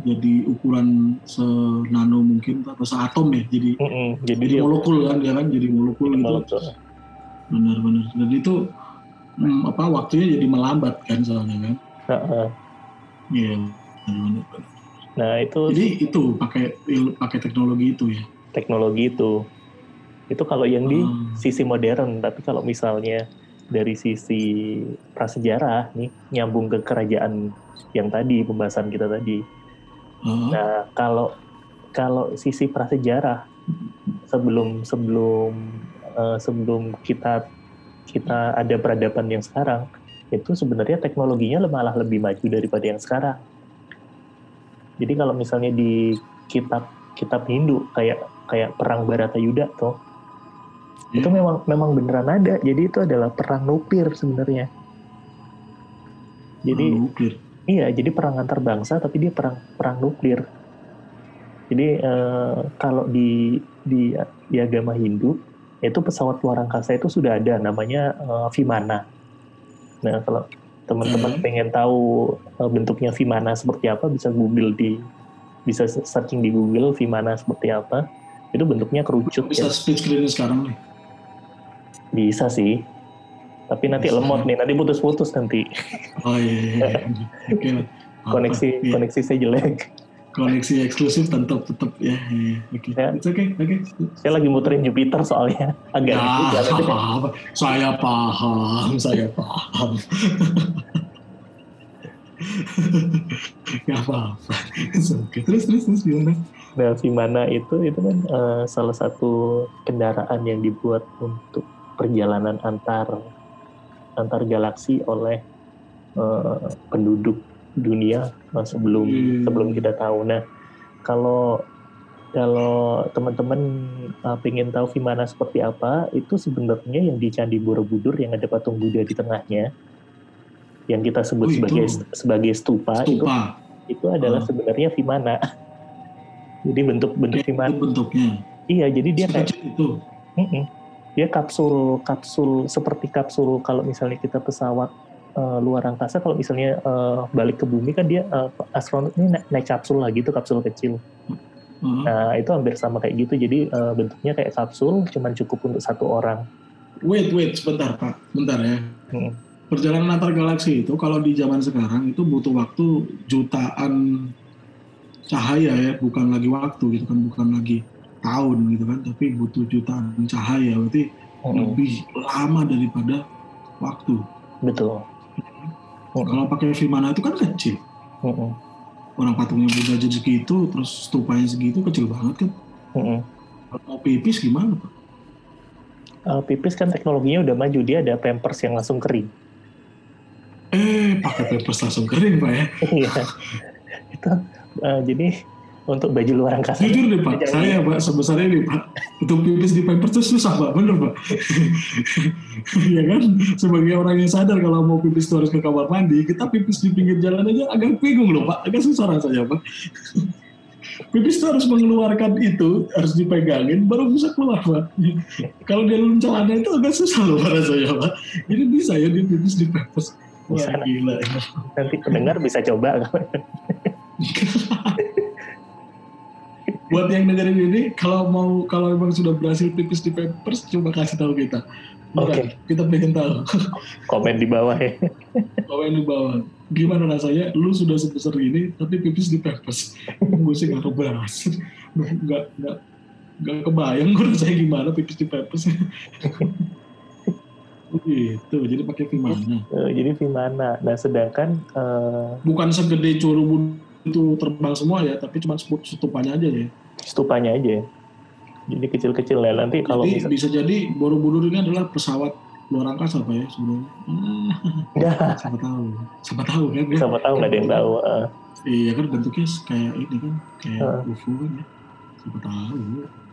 jadi ukuran senano mungkin atau seatom ya jadi Mm-mm, jadi jadi dia molekul kan dia kan jadi molekul itu molekul. benar-benar dan itu hmm, apa waktunya jadi melambat kan soalnya kan Heeh. Nah itu jadi itu pakai pakai teknologi itu ya? Teknologi itu. Itu kalau yang di Hmm. sisi modern tapi kalau misalnya dari sisi prasejarah nih nyambung ke kerajaan yang tadi pembahasan kita tadi. Ah, nah kalau kalau sisi prasejarah sebelum sebelum eh, sebelum kita kita ada peradaban yang sekarang itu sebenarnya teknologinya malah lebih maju daripada yang sekarang jadi kalau misalnya di kitab kitab Hindu kayak kayak perang Baratayuda tuh Iya. itu memang memang beneran ada jadi itu adalah perang nuklir sebenarnya jadi perang nuklir. iya jadi perang antar bangsa tapi dia perang perang nuklir jadi eh, kalau di di di agama Hindu itu pesawat luar angkasa itu sudah ada namanya eh, Vimana nah kalau teman-teman Hmm. pengen tahu eh, bentuknya Vimana seperti apa bisa google di bisa searching di Google Vimana seperti apa itu bentuknya kerucut bisa ya. split screen sekarang nih Bisa sih. Tapi nanti Bisa. lemot nih, nanti putus-putus nanti. oh iya, iya, iya. lah Apa, Koneksi iya. koneksi saya jelek. Koneksi eksklusif tetap tetap ya, ya, ya. oke Ya. it's okay oke Saya lagi muterin Jupiter soalnya. Agak Ya, juga nanti. apa, saya paham, saya paham. Gak apa-apa. Okay. Terus, terus, terus gimana? Nah, Vimana itu itu kan eh, salah satu kendaraan yang dibuat untuk perjalanan antar antar galaksi oleh eh, penduduk dunia eh, sebelum Hmm. sebelum kita tahu. Nah, kalau kalau teman-teman uh, pengen tahu Vimana seperti apa, itu sebenarnya yang di Candi Borobudur yang ada patung Buddha di tengahnya, yang kita sebut Oh, itu. sebagai sebagai stupa, itu Stupa. itu adalah Hmm. sebenarnya Vimana. Jadi bentuk-bentuk Itu Vimana. bentuknya. Iya, jadi dia kayak Sekecil itu. Mm-mm. dia kapsul kapsul seperti kapsul kalau misalnya kita pesawat eh, luar angkasa kalau misalnya eh, balik ke bumi kan dia eh, astronot ini naik, naik kapsul lagi itu kapsul kecil. Uh, Nah, itu hampir sama kayak gitu. Jadi eh, bentuknya kayak kapsul, cuman cukup untuk satu orang. wait, wait, sebentar Pak. Bentar ya. Mm. Perjalanan antar galaksi itu kalau di zaman sekarang itu butuh waktu jutaan cahaya ya, bukan lagi waktu gitu kan, bukan lagi tahun gitu kan, tapi butuh jutaan cahaya. Berarti Mm-mm. lebih lama daripada waktu. Betul. Mm-mm. Kalau pakai Vimana itu kan kecil. Mm-mm. Orang patungnya Buddha jadi segitu, terus stupanya segitu kecil banget kan. Mm-mm. Kalau mau pipis gimana Pak? Eh, pipis kan teknologinya udah maju, dia ada pampers yang langsung kering. Eh, pakai pampers langsung kering Pak ya. Iya. itu eh, jadi untuk baju luar angkasa. Jujur deh Pak, saya Pak sebesar ini Pak, untuk pipis di pampers itu susah Pak, bener Pak. Iya kan, sebagai orang yang sadar kalau mau pipis itu harus ke kamar mandi, kita pipis di pinggir jalan aja agak bingung loh Pak, agak susah rasanya Pak. Pipis itu harus mengeluarkan itu, harus dipegangin, baru bisa keluar Pak. Kalau dia belum celana itu agak susah loh Pak rasanya Pak. Ini bisa ya dia pipis di pampers. Wah Bisa. gila. Nanti pendengar bisa coba. Buat yang dengerin ini, kalau mau kalau memang sudah berhasil pipis di Pampers, coba kasih tahu kita. Oke. kita pengen tahu. Komen di bawah ya. Komen di bawah. Gimana rasanya? Lu sudah sebesar ini, tapi pipis di Pampers. gue sih nggak keberhasil. Nggak nggak nggak kebayang gue rasanya gimana pipis di Pampers. gitu, jadi pakai Vimana. Eh, jadi Vimana. Nah, sedangkan eh, Bukan segede Curubun itu terbang semua ya, tapi cuma stupannya aja ya. Stupanya aja. Jadi kecil-kecil ya. Nanti kalau Jadi misal, bisa jadi Borobudur ini adalah pesawat luar angkasa Pak ya sebenarnya. Ah, ya, siapa tahu siapa tahu kan ya sama tahu nggak ada yang tahu. Eh, iya kan bentuknya kayak ini kan kayak Ah. UFO kan ya siapa tahu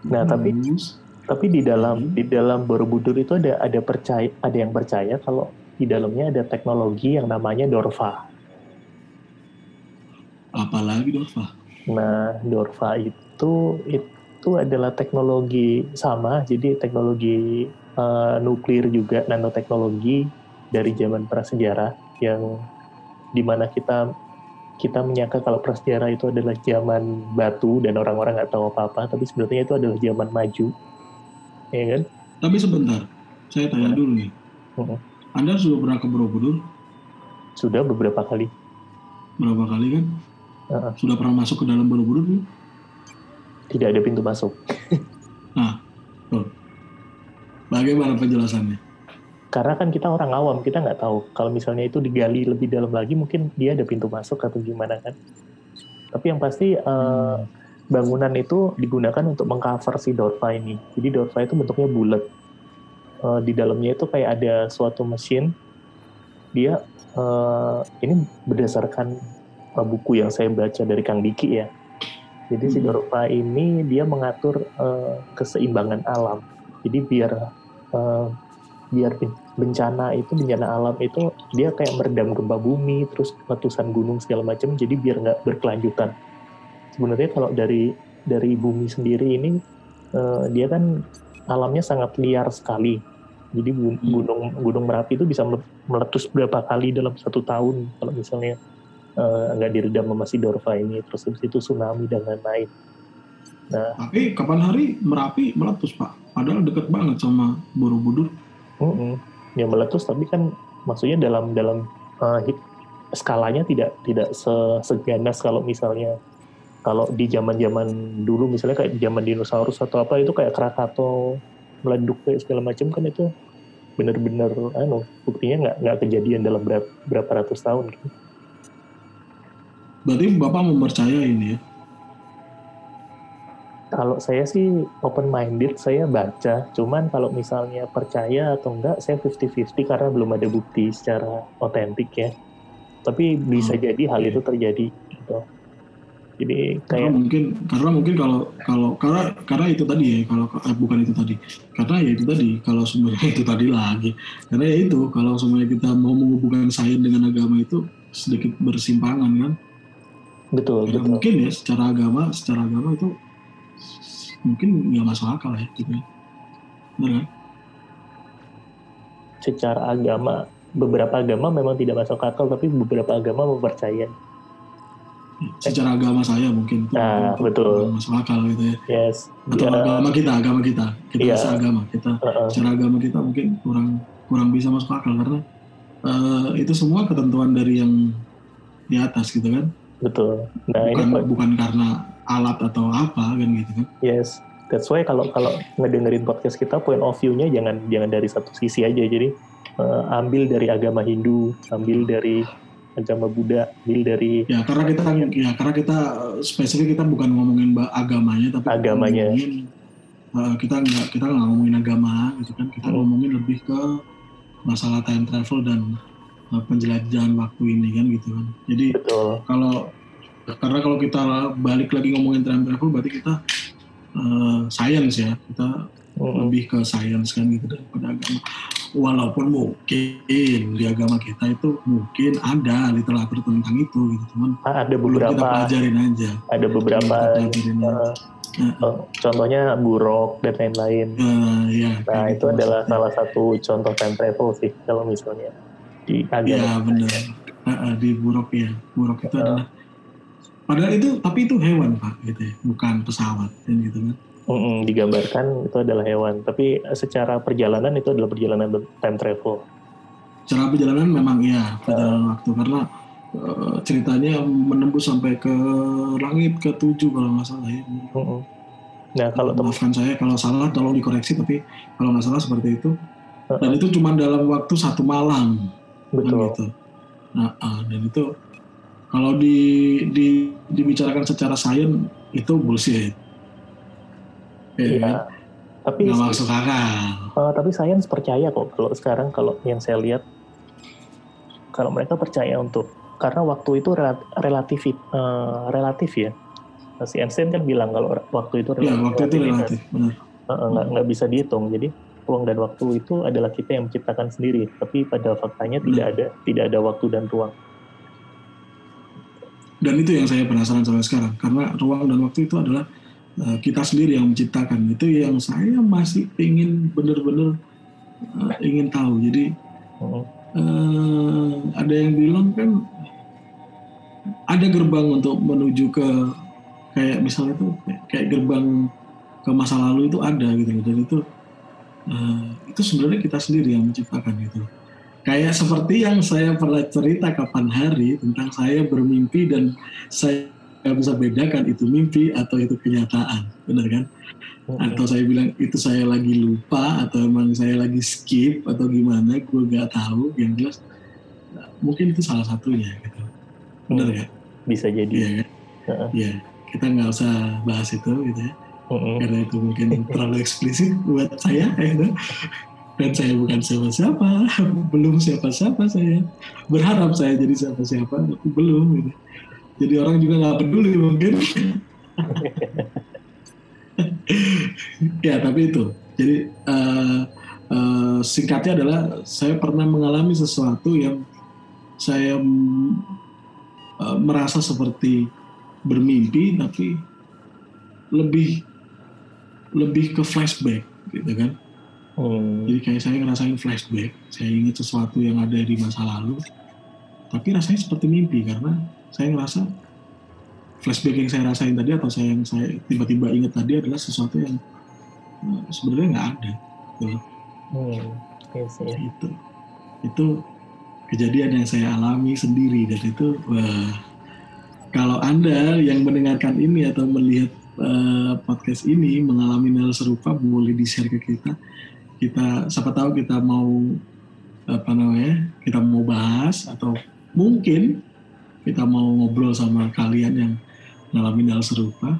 Nah, tapi- Bagus. tapi di dalam Hmm. di dalam Borobudur itu ada ada percaya ada yang percaya kalau di dalamnya ada teknologi yang namanya Dorva. apalagi Dorva Nah, Dorva itu itu adalah teknologi sama, jadi teknologi eh, nuklir juga nanoteknologi dari zaman prasejarah yang di mana kita kita menyangka kalau prasejarah itu adalah zaman batu dan orang-orang nggak tahu apa-apa, tapi sebenarnya itu adalah zaman maju, ya kan? Tapi sebentar, saya tanya dulu nih. Mhm. Anda sudah pernah ke Borobudur? Sudah beberapa kali. Berapa kali kan? Heeh. Sudah pernah masuk ke dalam Borobudur belum? Tidak ada pintu masuk. Nah, tuh. Bagaimana penjelasannya? Karena kan kita orang awam, kita nggak tahu. Kalau misalnya itu digali lebih dalam lagi, mungkin dia ada pintu masuk atau gimana kan. Tapi yang pasti eh, bangunan itu digunakan untuk mengcover si Dorfa ini. Jadi Dorfa itu bentuknya bulat. Eh, di dalamnya itu kayak ada suatu mesin. Dia eh, ini berdasarkan buku yang saya baca dari Kang Diki ya. Jadi si Hmm. Dorfa ini dia mengatur eh, keseimbangan alam. Jadi biar eh, biar ben- bencana itu bencana alam itu dia kayak meredam gempa bumi terus letusan gunung segala macam jadi biar nggak berkelanjutan sebenarnya kalau dari dari bumi sendiri ini eh, dia kan alamnya sangat liar sekali jadi Hmm. gunung gunung merapi itu bisa mele- meletus berapa kali dalam satu tahun kalau misalnya eh, nggak diredam sama si Dorfa ini terus habis itu tsunami dan lain-lain Tapi kapan hari Merapi meletus Pak? Padahal deket banget sama Borobudur. Mm-mm. ya meletus tapi kan maksudnya dalam dalam uh, hit- skalanya tidak tidak se- seganas kalau misalnya kalau di zaman-zaman dulu misalnya kayak zaman dinosaurus atau apa itu kayak Krakatau meleduk kayak segala macam kan itu benar-benar anu buktinya nggak nggak kejadian dalam berapa, berapa ratus tahun gitu. Berarti Bapak mempercaya ini ya? Kalau saya sih open minded, saya baca. Cuman kalau misalnya percaya atau enggak, saya 50-50 karena belum ada bukti secara otentik ya. Tapi bisa Hmm, jadi hal itu terjadi. Gitu. Jadi Karena kayak mungkin karena mungkin kalau kalau karena karena itu tadi ya kalau eh, bukan itu tadi karena ya itu tadi kalau sebenarnya itu tadi lagi karena ya itu kalau semuanya kita mau menghubungkan sains dengan agama itu sedikit bersimpangan kan betul Karena betul. mungkin ya secara agama secara agama itu mungkin nggak masuk akal ya gitu ya benar kan Secara agama beberapa agama memang tidak masuk akal, tapi beberapa agama mempercayai. secara agama saya mungkin itu Nah, mungkin betul. masuk akal gitu ya Yes. atau Ya, agama kita agama kita kita Iya. seagama kita uh-uh. secara agama kita mungkin kurang kurang bisa masuk akal karena eh, itu semua ketentuan dari yang di atas gitu kan betul. Nah bukan ini bukan karena alat atau apa kan gitu kan Yes, that's why kalau kalau ngedengerin podcast kita point of view-nya jangan jangan dari satu sisi aja. Jadi eh, ambil dari agama Hindu, ambil dari agama Buddha, ambil dari ya karena kita ya karena kita eh, spesifik kita bukan ngomongin agamanya tapi Agamanya. ngomongin, eh, kita nggak kita nggak ngomongin agama gitu kan kita Hmm. ngomongin lebih ke masalah time travel dan penjelajahan waktu ini kan gitu kan jadi betul. kalau karena kalau kita balik lagi ngomongin time travel berarti kita eh, science ya kita Mm-mm. lebih ke science kan gitu daripada agama walaupun mungkin di agama kita itu mungkin ada literatur tentang itu gitu cuman Ah, ada belum kita beberapa pelajarin aja ada beberapa pelajarin aja. eh, eh, contohnya buruk dan lain-lain. eh, ya, Nah itu gitu adalah salah satu contoh time travel sih kalau misalnya di agama. ya benar eh, di buruk ya buruk itu adalah padahal itu tapi itu hewan pak gitu ya. Bukan pesawat kan gitu kan. Mm-mm, digambarkan itu adalah hewan, tapi eh, secara perjalanan itu adalah perjalanan time travel. cara perjalanan memang iya perjalanan waktu. Karena eh, ceritanya menembus sampai ke langit ke tujuh kalau nggak salah ya. Mm-mm. Nah kalau maafkan saya kalau salah tolong dikoreksi tapi kalau nggak salah seperti itu. Dan itu cuma dalam waktu satu malam betul, gitu. Nah, ah, dan itu kalau di, di dibicarakan secara sains itu bullshit. Ya, Iya. Tapi nggak masuk akal. eh, tapi sains percaya kok kalau sekarang kalau yang saya lihat kalau mereka percaya untuk karena waktu itu rela- relatif eh, relatif ya. Si Einstein kan bilang kalau waktu itu Ya, relatif, waktu itu relatif, benar. Nggak nggak bisa dihitung. Jadi ruang dan waktu itu adalah kita yang menciptakan sendiri. Tapi pada faktanya tidak Benar. ada tidak ada waktu dan ruang. Dan itu yang saya penasaran sampai sekarang karena ruang dan waktu itu adalah eh, kita sendiri yang menciptakan. Itu yang saya masih ingin benar-benar eh, ingin tahu. Jadi uh, ada yang bilang kan ada gerbang untuk menuju ke kayak misalnya itu kayak gerbang ke masa lalu itu ada gitu dan itu uh, itu sebenarnya kita sendiri yang menciptakan gitu kayak seperti yang saya pernah cerita kapan hari tentang saya bermimpi dan saya bisa bedakan itu mimpi atau itu kenyataan. Benar kan? Atau saya bilang itu saya lagi lupa atau emang saya lagi skip atau gimana gue nggak tahu yang jelas mungkin itu salah satunya gitu. Benar ya bisa jadi. Ya, kan? uh-uh. ya kita nggak usah bahas itu gitu ya karena itu mungkin terlalu eksplisit buat saya ya dan saya bukan siapa-siapa belum siapa-siapa saya. Berharap saya jadi siapa-siapa belum gitu. Jadi orang juga nggak peduli mungkin. Ya tapi itu. Jadi uh, uh, singkatnya adalah saya pernah mengalami sesuatu yang saya uh, merasa seperti bermimpi tapi lebih lebih ke flashback gitu kan hmm. jadi kayak saya ngerasain flashback saya ingat sesuatu yang ada di masa lalu tapi rasanya seperti mimpi karena saya ngerasa flashback yang saya rasain tadi atau saya yang saya tiba-tiba ingat tadi adalah sesuatu yang uh, sebenarnya nggak ada gitu. hmm, yes, yes. itu itu kejadian yang saya alami sendiri dan itu wah kalau Anda yang mendengarkan ini atau melihat uh, podcast ini mengalami hal serupa, boleh di-share ke kita. Kita, siapa tahu kita mau apa namanya, kita mau bahas atau mungkin kita mau ngobrol sama kalian yang mengalami hal serupa.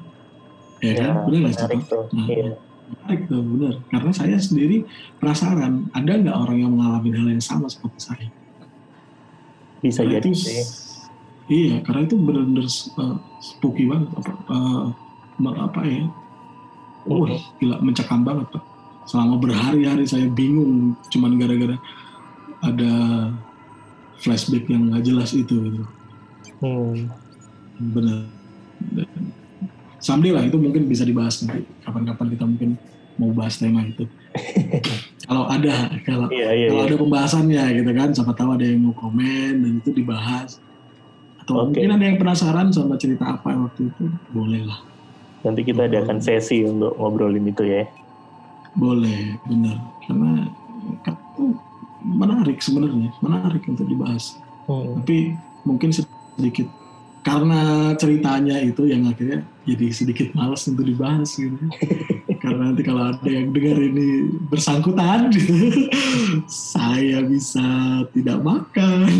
Ya, ya kan, benar nggak sih? Nah, iya. Menarik tuh, benar. Karena saya sendiri penasaran, ada nggak orang yang mengalami hal yang sama seperti saya? Bisa jadi sih Iya, karena itu benar-benar uh, spooky banget apa uh, apa ya? Wah, uh, gila mencekam banget pak. Selama berhari-hari saya bingung, cuman gara-gara ada flashback yang nggak jelas itu gitu. Hmm. Benar. Someday lah itu mungkin bisa dibahas nanti. Kapan-kapan kita mungkin mau bahas tema itu. kalau ada, kalau iya, iya, kalau iya. ada pembahasannya gitu kan, siapa tahu ada yang mau komen dan itu dibahas atau okay. mungkin ada yang penasaran sama cerita apa waktu itu boleh lah nanti kita adakan sesi untuk ngobrolin itu ya. Boleh benar. Karena itu menarik sebenarnya menarik untuk dibahas. Hmm. tapi mungkin sedikit karena ceritanya itu yang akhirnya jadi sedikit malas untuk dibahas gitu. Karena nanti kalau ada yang dengar ini bersangkutan saya bisa tidak makan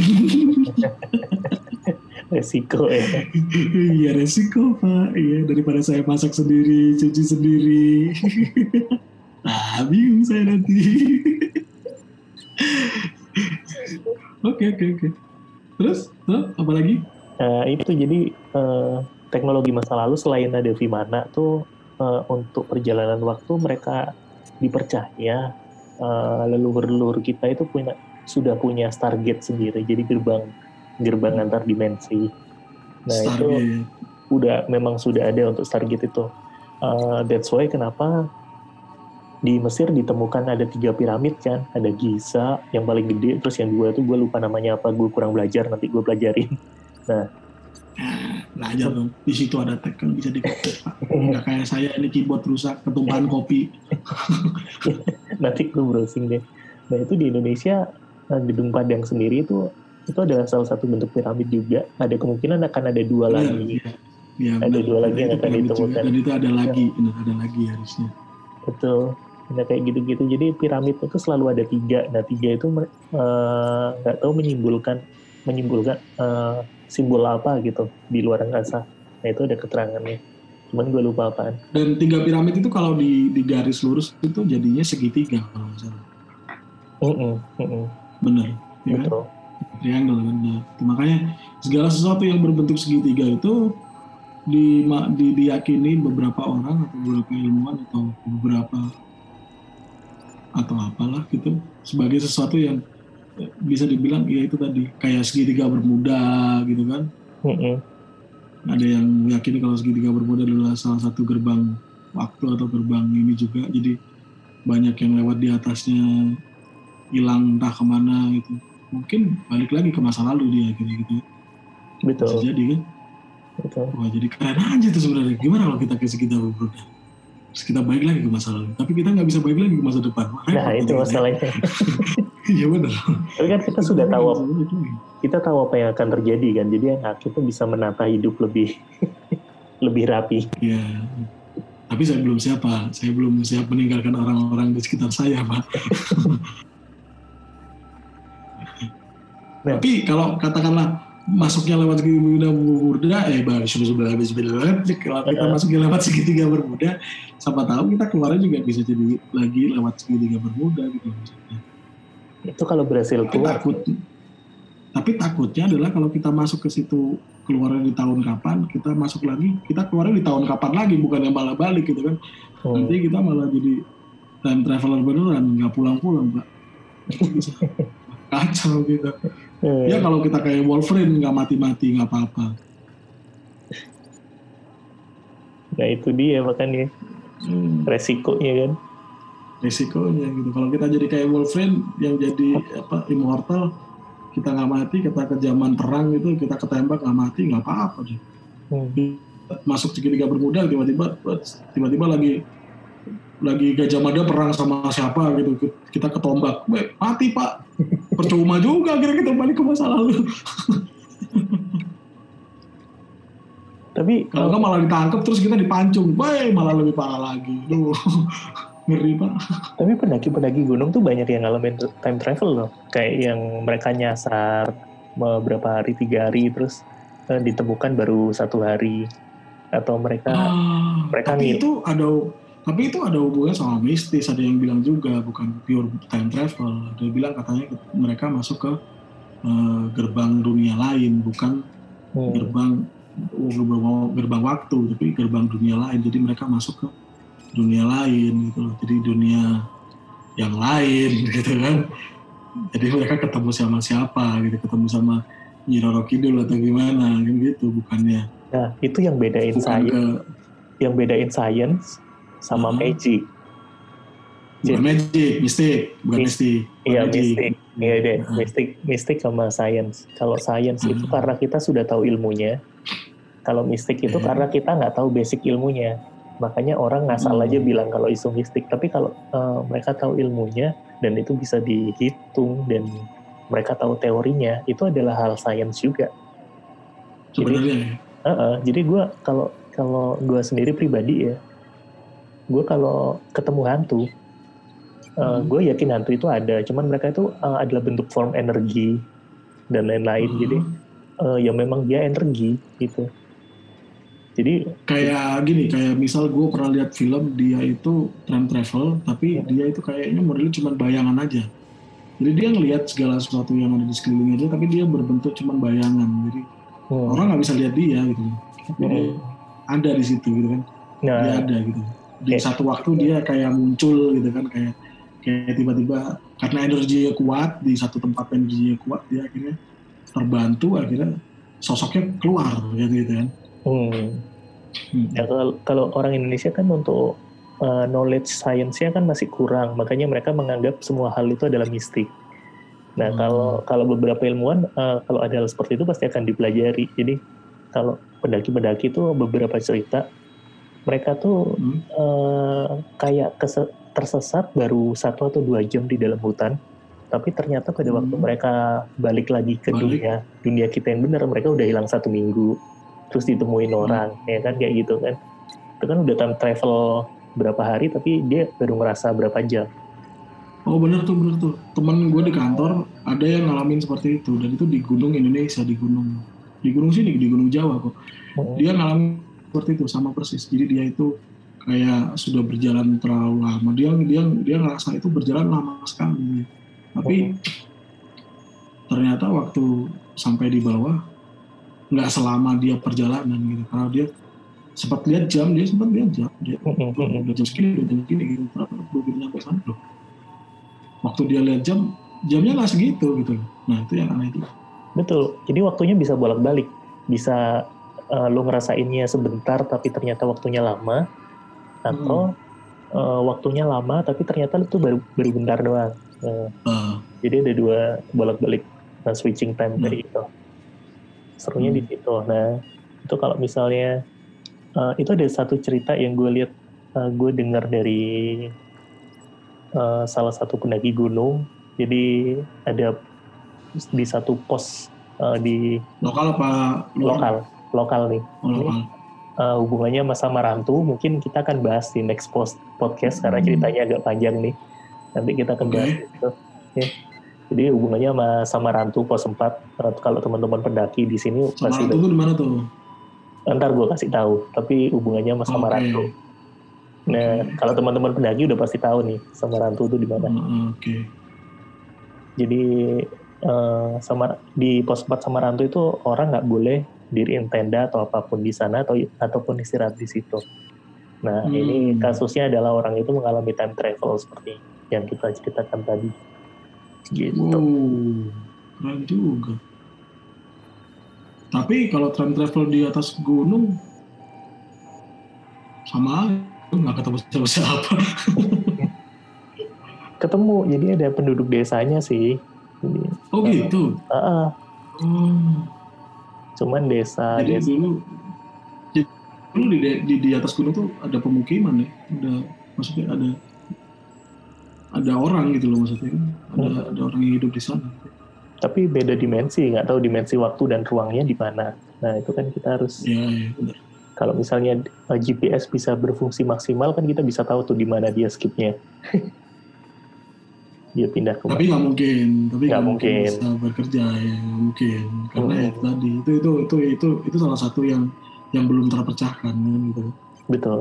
resiko ya. Iya resiko pak. Iya daripada saya masak sendiri cuci sendiri. Nah bingung saya nanti. Oke oke oke. Terus? Huh? apa lagi? Uh, itu jadi uh, teknologi masa lalu selain ada Vimana tuh uh, untuk perjalanan waktu mereka dipercaya uh, leluhur-leluhur kita itu punya sudah punya Stargate sendiri. Jadi gerbang gerbang antar dimensi. Nah Stargate. itu udah memang sudah ada untuk Stargate itu. Uh, that's why kenapa di Mesir ditemukan ada tiga piramid kan, ada Giza yang paling gede, terus yang dua itu gue lupa namanya apa, gue kurang belajar nanti gue pelajarin. Nah, nah belajar dong. Di situ ada tag kan bisa pak. Nggak kayak saya ini keyboard rusak, ketumpahan kopi. nanti gue browsing deh. Nah itu di Indonesia eh, gedung Padang sendiri itu itu adalah salah satu bentuk piramid juga. Ada kemungkinan akan ada dua ya, lagi. Ya, ya, ada benar, dua lagi yang akan ditemukan. Dan itu ada lagi, ya. benar ada lagi harusnya. Betul. Nah kayak gitu-gitu. Jadi piramid itu selalu ada tiga. Nah tiga itu eh, nggak uh, tahu menyimpulkan menyimpulkan uh, simbol apa gitu di luar angkasa. Nah itu ada keterangannya. Cuman gue lupa apaan. Dan tiga piramid itu kalau di, di garis lurus itu jadinya segitiga kalau nggak salah. Mm -mm, mm -mm. Benar. Ya? Betul. Kan? Triangle kan nah, makanya segala sesuatu yang berbentuk segitiga itu di, di, diyakini beberapa orang atau beberapa ilmuwan atau beberapa atau apalah gitu sebagai sesuatu yang bisa dibilang ya itu tadi kayak segitiga bermuda gitu kan. Mm-hmm. ada yang meyakini kalau segitiga bermuda adalah salah satu gerbang waktu atau gerbang ini juga. Jadi banyak yang lewat di atasnya hilang entah ke mana gitu mungkin balik lagi ke masa lalu dia gitu gitu. Betul. bisa jadi kan? Betul. Wah jadi keren aja tuh sebenarnya. Gimana kalau kita kasih kita berbeda terus kita balik lagi ke masa lalu. Tapi kita nggak bisa balik lagi ke masa depan. Wah, nah itu masalahnya. Iya benar. Tapi kan kita sudah tahu Itu. kita tahu apa yang akan terjadi kan? Jadi yang kita bisa menata hidup lebih lebih rapi. Iya. Tapi saya belum siap, Pak. Saya belum siap meninggalkan orang-orang di sekitar saya, Pak. Nah. Tapi kalau katakanlah masuknya lewat segitiga bermuda, eh bah, sudah sudah habis kalau kita Uh-uh. masuknya lewat segitiga bermuda, siapa tahu kita keluarnya juga bisa jadi lagi lewat segitiga bermuda gitu maksudnya. itu kalau berhasil Tapi keluar takut, tapi takutnya adalah kalau kita masuk ke situ keluarnya di tahun kapan, kita masuk lagi, kita keluarnya di tahun kapan lagi, bukan yang malah balik gitu kan. hmm, Nanti kita malah jadi time traveler beneran, nggak pulang-pulang, Pak. Itu bisa kacau gitu. eh, Ya kalau kita kayak Wolverine nggak mati-mati nggak apa-apa. nah itu dia makanya Hmm, resikonya kan risikonya gitu. Kalau kita jadi kayak Wolverine yang jadi apa immortal, kita nggak mati, kita ke zaman perang gitu, kita ketembak nggak mati nggak apa-apa deh. Hmm. Masuk segitiga bermuda tiba-tiba tiba-tiba lagi lagi Gajah Mada perang sama siapa gitu kita ketombak, Weh, mati pak, percuma juga akhirnya kita balik ke masa lalu. tapi Kalau nggak malah ditangkap terus kita dipancung, Weh, malah lebih parah lagi. Duh, ngeri pak. Tapi pendaki-pendaki gunung tuh banyak yang ngalamin time travel loh. Kayak yang mereka nyasar beberapa hari, tiga hari, terus eh, ditemukan baru satu hari. Atau mereka, Ah, mereka tapi ngil- itu ada tapi itu ada hubungannya sama mistis ada yang bilang juga bukan pure time travel. Ada yang bilang katanya mereka masuk ke eh, gerbang dunia lain bukan hmm, gerbang gerbang gerbang waktu tapi gerbang dunia lain. Jadi mereka masuk ke dunia lain gitu loh. Jadi dunia yang lain gitu kan. Jadi mereka ketemu sama siapa gitu ketemu sama Nyi Roro Kidul atau gimana kan gitu bukannya. Nah itu yang bedain bukan science, ke yang bedain science sama Hmm. magic. bukan magic mistik bukan Mis- mistik Iya mistik, iya deh, Hmm. mistik, mistik sama science. Kalau science itu Hmm. karena kita sudah tahu ilmunya. Kalau mistik itu Hmm. karena kita nggak tahu basic ilmunya. Makanya orang ngasal Hmm. aja bilang kalau itu mistik. Tapi kalau eh, mereka tahu ilmunya dan itu bisa dihitung dan mereka tahu teorinya, itu adalah hal science juga. sebenarnya ya. Heeh, jadi gue kalau kalau gue sendiri pribadi ya, gue kalau ketemu hantu, Hmm. gue yakin hantu itu ada. Cuman mereka itu eh, adalah bentuk form energi dan lain-lain. Jadi eh, ya memang dia energi gitu. Jadi kayak gini kayak misal gue pernah lihat film dia itu time travel tapi Hmm. dia itu kayaknya modelnya cuma bayangan aja jadi dia ngelihat segala sesuatu yang ada di sekelilingnya dia tapi dia berbentuk cuma bayangan jadi hmm, orang nggak bisa lihat dia gitu tapi dia hmm. ada di situ gitu kan dia nah ada gitu di Kayak- satu waktu dia kayak muncul gitu kan kayak kayak tiba-tiba karena energinya kuat di satu tempat energinya kuat dia akhirnya terbantu akhirnya sosoknya keluar gitu, gitu kan hmm. Hmm. Ya, kalau, kalau orang Indonesia kan untuk uh, knowledge science-nya kan masih kurang, makanya mereka menganggap semua hal itu adalah mistik. Nah, Hmm. kalau kalau beberapa ilmuwan uh, kalau ada hal seperti itu pasti akan dipelajari. Jadi kalau pendaki-pendaki itu beberapa cerita mereka tuh Hmm. uh, kayak kese- tersesat baru satu atau dua jam di dalam hutan, tapi ternyata pada waktu Hmm. mereka balik lagi ke Balik. dunia dunia kita yang benar, mereka udah hilang satu minggu, terus ditemuin Hmm. orang, ya kan kayak gitu kan. Itu kan udah time travel berapa hari, tapi dia baru ngerasa berapa jam. Oh bener tuh bener tuh temen gue di kantor ada yang ngalamin seperti itu dan itu di gunung Indonesia di gunung di gunung sini di gunung Jawa kok Hmm. dia ngalamin seperti itu sama persis. Jadi dia itu kayak sudah berjalan terlalu lama. Dia dia dia ngerasa itu berjalan lama sekali. Tapi ternyata waktu sampai di bawah nggak selama dia perjalanan gitu. Karena dia sempat lihat jam dia sempat lihat jam. Dia udah jam segini udah jam segini gitu. Begitu nyampe sana. Loh waktu dia lihat jam jamnya nggak segitu gitu. Nah itu yang aneh itu. Betul. Jadi waktunya bisa bolak-balik. Bisa uh, lo ngerasainnya sebentar tapi ternyata waktunya lama atau uh, waktunya lama tapi ternyata itu baru baru bentar doang. Uh, Ah, jadi ada dua bolak-balik nah, switching time Hmm. dari itu. Serunya di Hmm. situ. Nah itu kalau misalnya uh, itu ada satu cerita yang gue lihat uh, gue dengar dari uh, salah satu pendaki gunung. Jadi ada di satu pos uh, di Lokal apa lokal lokal nih Oh, lokal. uh, hubungannya sama Marantu mungkin kita akan bahas di next post podcast karena Hmm. ceritanya agak panjang nih nanti kita akan bahas itu Oke. jadi hubungannya sama Samarantu pos 4 Uh, kalau teman-teman pendaki di sini Sama masih itu tuh di mana tuh? ntar gue kasih tahu tapi hubungannya sama Oke. Samarantu nah Oke. kalau teman-teman pendaki udah pasti tahu nih Samarantu itu di mana Oke. jadi eh, sama di pos 4 Samarantu itu orang nggak boleh diriin tenda atau apa pun di sana atau ataupun istirahat di situ. Nah Hmm. ini kasusnya adalah orang itu mengalami time travel seperti yang kita ceritakan tadi. Gitu. Wow, keren juga. Tapi kalau time travel di atas gunung sama nggak ketemu siapa siapa. Ketemu jadi ada penduduk desanya sih. Jadi, Oh gitu. ah, ah, Oh, cuman desa jadi desa dulu, jadi dulu di, di di atas gunung tuh ada pemukiman ya, ada maksudnya ada ada orang gitu loh maksudnya ada Hmm. ada orang yang hidup di sana. tapi beda dimensi nggak tahu dimensi waktu dan ruangnya di mana. Nah itu kan kita harus Ya, ya benar. kalau misalnya uh, GPS bisa berfungsi maksimal kan kita bisa tahu tuh di mana dia skipnya. dia pindah ke Tapi nggak mungkin, tapi Nggak mungkin. mungkin. bisa bekerja ya, nggak mungkin. Karena Hmm. ya itu tadi itu itu itu itu itu salah satu yang yang belum terpecahkan kan gitu. betul.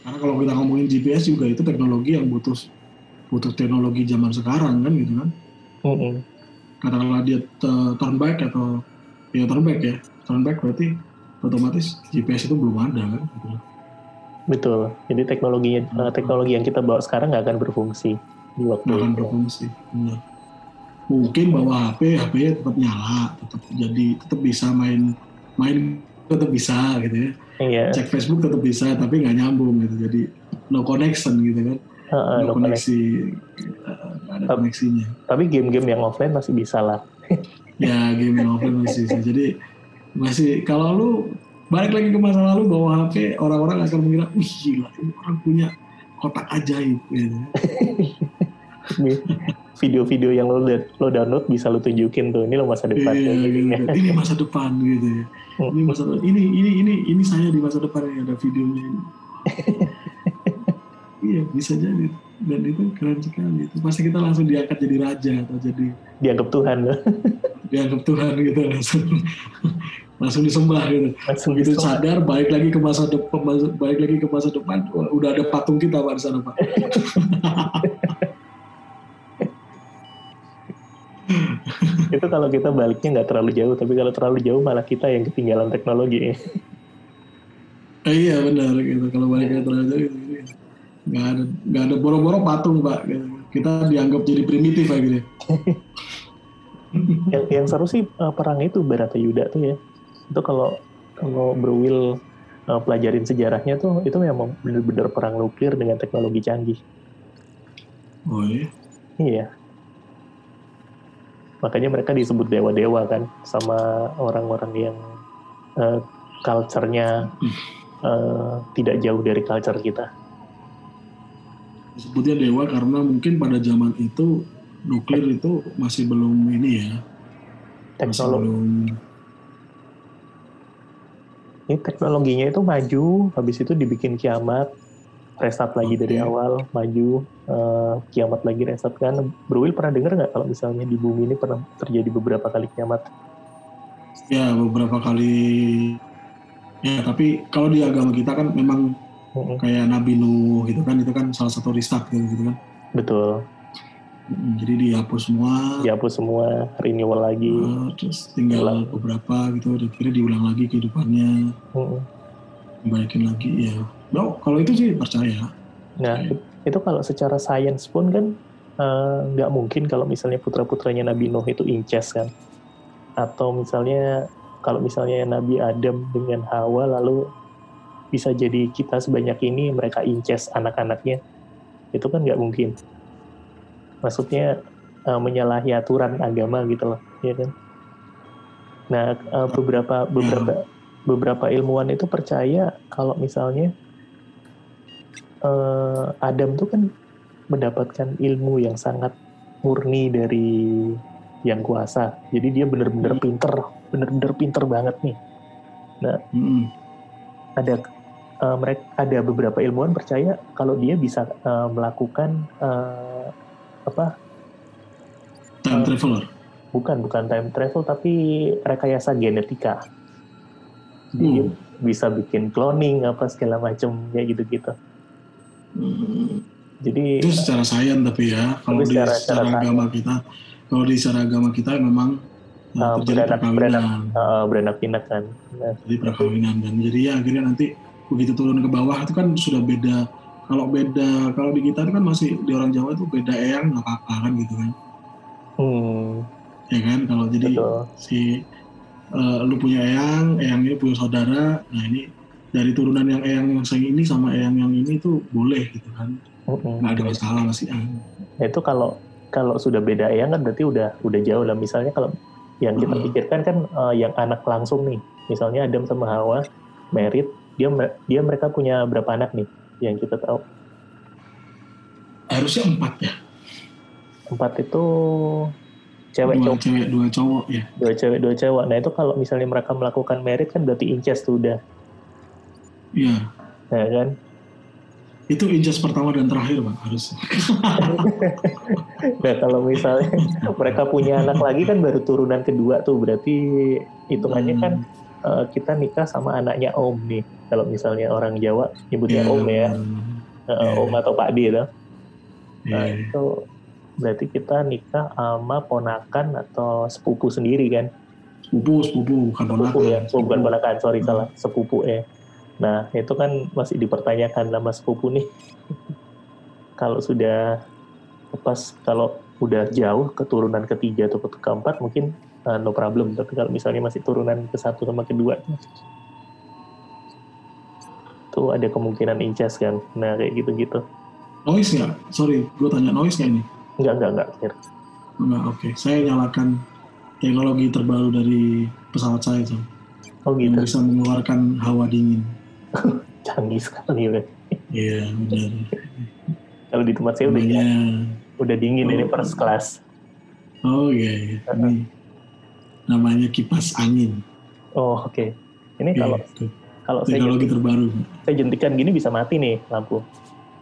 Karena kalau kita ngomongin GPS juga itu teknologi yang butuh butuh teknologi zaman sekarang kan gitu kan. Mm-mm. Katakanlah dia turn back atau ya turn back ya, turn back berarti otomatis GPS itu belum ada kan. Gitu. Betul. Jadi teknologinya uh, teknologi yang kita bawa sekarang nggak akan berfungsi di waktu akan berfungsi. Benar. Mungkin bawa HP, HP-nya tetap nyala, tetap jadi tetap bisa main main tetap bisa gitu ya. Iya. Cek Facebook tetap bisa, tapi nggak nyambung gitu. Jadi no connection gitu kan. Uh, No, no koneksi, eh, nggak ada Tapi- koneksinya. Tapi game-game yang offline masih bisa lah. Ya game yang offline masih bisa. Jadi masih kalau lu balik lagi ke masa lalu bawa HP, orang-orang akan mengira, wih gila, ini orang punya kotak ajaib gitu. Video-video yang lo, lo download bisa lo tunjukin tuh. Ini lo masa depan. Iya, gini. gitu. Ini masa depan gitu ya. Ini masa depan. Ini ini ini ini saya di masa depan yang ada videonya ini. iya bisa jadi dan itu keren sekali itu pasti kita langsung diangkat jadi raja atau jadi Dianggap Tuhan lo. dianggap Tuhan gitu langsung langsung disembah gitu Langsung bisa. sadar balik lagi ke masa depan balik lagi ke masa depan udah ada patung kita pak di sana pak itu kalau kita baliknya nggak terlalu jauh. Tapi kalau terlalu jauh malah kita yang ketinggalan teknologi. Eh, iya benar gitu kalau balik ke terlalu jauh, gitu, gitu. nggak ada nggak ada boro-boro patung pak gitu. kita dianggap jadi primitif kayak gitu yang, yang seru sih uh, perang itu Barata Yuda tuh ya. Itu kalau kalau Bro Will uh, pelajarin sejarahnya tuh itu memang benar-benar perang nuklir dengan teknologi canggih. oh iya Iya. Makanya mereka disebut dewa-dewa kan sama orang-orang yang uh, culture-nya uh, tidak jauh dari culture kita. disebutnya dewa karena mungkin pada zaman itu nuklir itu masih belum ini ya masih Teknologi belum ini teknologinya itu maju, habis itu dibikin kiamat, reset lagi dari Oke. awal, maju, uh, kiamat lagi reset kan. Bro Will pernah dengar nggak kalau misalnya di bumi ini pernah terjadi beberapa kali kiamat? ya beberapa kali ya tapi kalau di agama kita kan memang Mm-mm. kayak Nabi Nuh gitu kan itu kan salah satu restart gitu, gitu kan Betul, Jadi dihapus semua dihapus semua, renewal lagi. eh, terus tinggal Ulang. beberapa gitu akhirnya diulang lagi kehidupannya Mm-mm. dibaikin lagi ya no, kalau itu sih percaya Nah, Oke. itu kalau secara sains pun kan eh, nggak mungkin kalau misalnya putra-putranya Nabi Nuh itu incest kan. Atau misalnya kalau misalnya Nabi Adam dengan Hawa lalu bisa jadi kita sebanyak ini mereka incest anak-anaknya. Itu kan nggak mungkin. Maksudnya uh, menyalahi aturan agama gitu loh, ya kan? Nah, uh, beberapa beberapa beberapa ilmuwan itu percaya kalau misalnya uh, Adam tuh kan mendapatkan ilmu yang sangat murni dari yang kuasa. Jadi dia benar-benar hmm. pinter, benar-benar pinter banget nih. Nah, hmm. ada uh, mereka ada beberapa ilmuwan percaya kalau dia bisa uh, melakukan uh, apa? Time uh, traveler. Bukan, bukan time travel tapi rekayasa genetika. Jadi hmm. bisa bikin cloning apa segala macam kayak gitu-gitu. Hmm. Jadi itu secara sains tapi ya kalau di secara, secara agama kita kalau di secara agama kita memang uh, terjadi beranak, perkawinan. uh, beranak kan. Nah. Jadi perkawinan dan jadi ya akhirnya nanti begitu turun ke bawah itu kan sudah beda. Kalau beda kalau di kita itu kan masih di orang Jawa itu beda eyang nggak apa-apa kan gitu kan. Hmm. Ya kan kalau jadi Betul. si uh, lu punya eyang, eyang ini punya saudara, nah ini dari turunan yang eyang yang saya ini sama eyang yang ini itu boleh gitu kan. Nggak ada masalah masih. Ya, itu kalau kalau sudah beda eyang kan berarti udah udah jauh lah. Misalnya kalau yang kita hmm. pikirkan kan uh, yang anak langsung nih, misalnya Adam sama Hawa merit, dia dia mereka punya berapa anak nih yang kita tahu? Harusnya empat ya. Empat itu cewek dua cowok. cewek dua cowok ya. Dua cewek dua cowok. Nah itu kalau misalnya mereka melakukan merit kan berarti incest tuh udah. Iya. Nah kan itu injas pertama dan terakhir pak harus. nah kalau misalnya mereka punya anak lagi kan baru turunan kedua tuh berarti hitungannya kan, hmm. kan uh, kita nikah sama anaknya om nih kalau misalnya orang Jawa nyebutnya yeah. om ya uh, yeah. om atau pak itu. Nah yeah. itu berarti kita nikah sama ponakan atau sepupu sendiri kan? Sepupu sepupu bukan ponakan. Sepupu ya, sepupu. bukan ponakan sorry hmm. salah sepupu ya Nah, itu kan masih dipertanyakan nama sepupu nih. kalau sudah pas kalau udah jauh keturunan ketiga atau ke keempat mungkin uh, no problem. Tapi kalau misalnya masih turunan ke satu sama kedua, itu ada kemungkinan incest kan. Nah, kayak gitu-gitu. Noise nggak? Sorry, gue tanya noise nggak ini? Enggak, enggak, enggak. Clear. Enggak, oke. Okay. Saya nyalakan teknologi terbaru dari pesawat saya, so. Oh gitu. Yang bisa mengeluarkan hawa dingin. canggih sekali ya iya benar kalau di tempat saya udah ya, udah dingin oh, ini first class oh iya, iya. ini namanya kipas angin oh oke okay. ini kalau kalau saya teknologi jentik, terbaru saya jentikan gini bisa mati nih lampu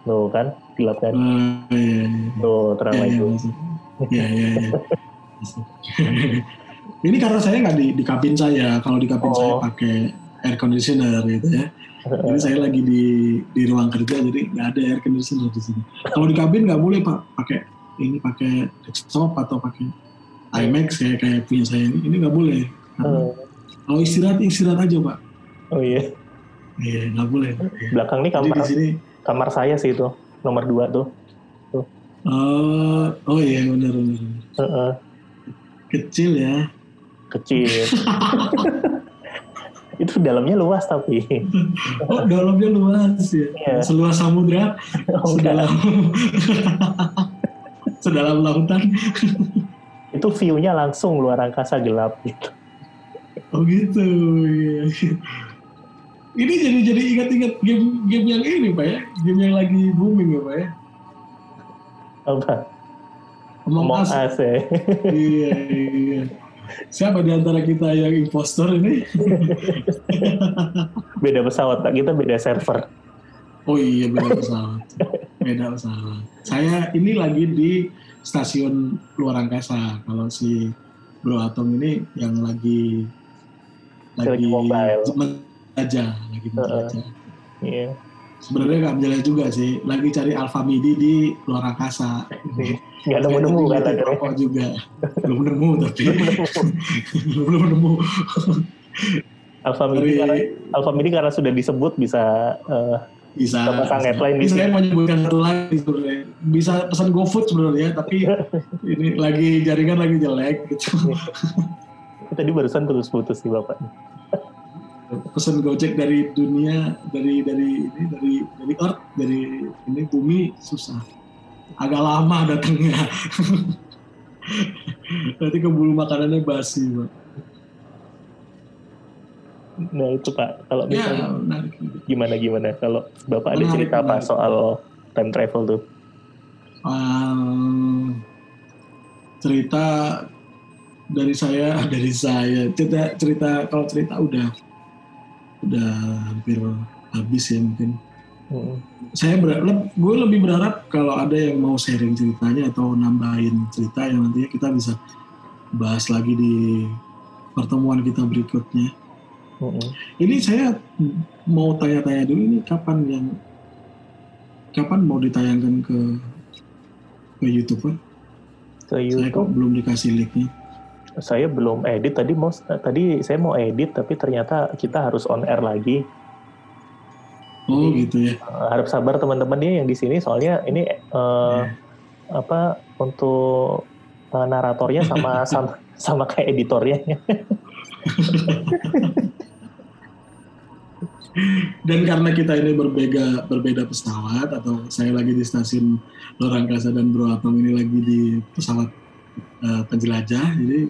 Tuh kan, gelap kan. Oh, iya, iya. Tuh, terang lagi. Iya, iya, iya. Ini karena saya nggak di, di kabin saya. Kalau di kabin oh. saya pakai air conditioner gitu ya. Ini saya lagi di di ruang kerja jadi nggak ada air conditioner di sini. Kalau di kabin nggak boleh pak pakai ini pakai desktop atau pakai IMAX kayak kayak punya saya ini ini nggak boleh. Hmm. Kalau istirahat istirahat aja pak. Oh iya. Iya nggak boleh. Belakang nih kamar di sini, kamar saya sih itu nomor dua tuh. tuh. Uh, oh iya benar benar. Uh -uh. Kecil ya. Kecil. itu dalamnya luas tapi oh dalamnya luas ya yeah. seluas samudra oh, sedalam sedalam lautan itu view-nya langsung luar angkasa gelap gitu oh gitu ya. ini jadi jadi ingat-ingat game game yang ini pak ya game yang lagi booming ya pak ya apa Among, Among Us, Us ya. iya iya Siapa di antara kita yang impostor ini? beda pesawat, tak kita beda server. Oh iya beda pesawat, beda pesawat. Saya ini lagi di stasiun luar angkasa. Kalau si Bro Atom ini yang lagi lagi, lagi mobile aja, lagi uh, aja. Iya. Sebenarnya nggak menjelek juga sih, lagi cari Alpha Midi di luar angkasa. Nggak nemu-nemu kan Rokok juga. Belum nemu tapi. Belum nemu. Alpha Midi karena Alpha Midi karena sudah disebut bisa uh, bisa pasang headline di Saya mau nyebutkan satu lagi sebenarnya. Bisa pesan GoFood sebenarnya, tapi ini lagi jaringan lagi jelek gitu. Tadi barusan putus-putus sih Bapak. Pesan Gojek dari dunia dari dari ini dari dari Earth dari ini bumi susah agak lama datangnya. Nanti keburu makanannya basi, Pak. Nah itu Pak, kalau Ya, misalnya menarik. gimana gimana? Kalau Bapak ada Menarik, cerita apa menarik. soal time travel tuh? Ah, cerita dari saya, dari saya. Cerita, cerita kalau cerita udah udah hampir habis ya mungkin. Hmm. Saya berharap, gue lebih berharap kalau ada yang mau sharing ceritanya atau nambahin cerita yang nantinya kita bisa bahas lagi di pertemuan kita berikutnya. Hmm. Ini saya mau tanya-tanya dulu ini kapan yang kapan mau ditayangkan ke ke YouTube? Ke Saya kok YouTube belum dikasih linknya. saya belum edit tadi mau tadi saya mau edit tapi ternyata kita harus on air lagi. Oh Jadi- gitu ya. Eh, harap sabar teman-teman ya yang di sini soalnya ini eh, apa untuk eh, naratornya sama sama sama kayak editornya. Dan karena kita ini berbeda berbeda pesawat atau saya lagi di stasiun luar angkasa dan Bro Apam ini lagi di pesawat eh, penjelajah, jadi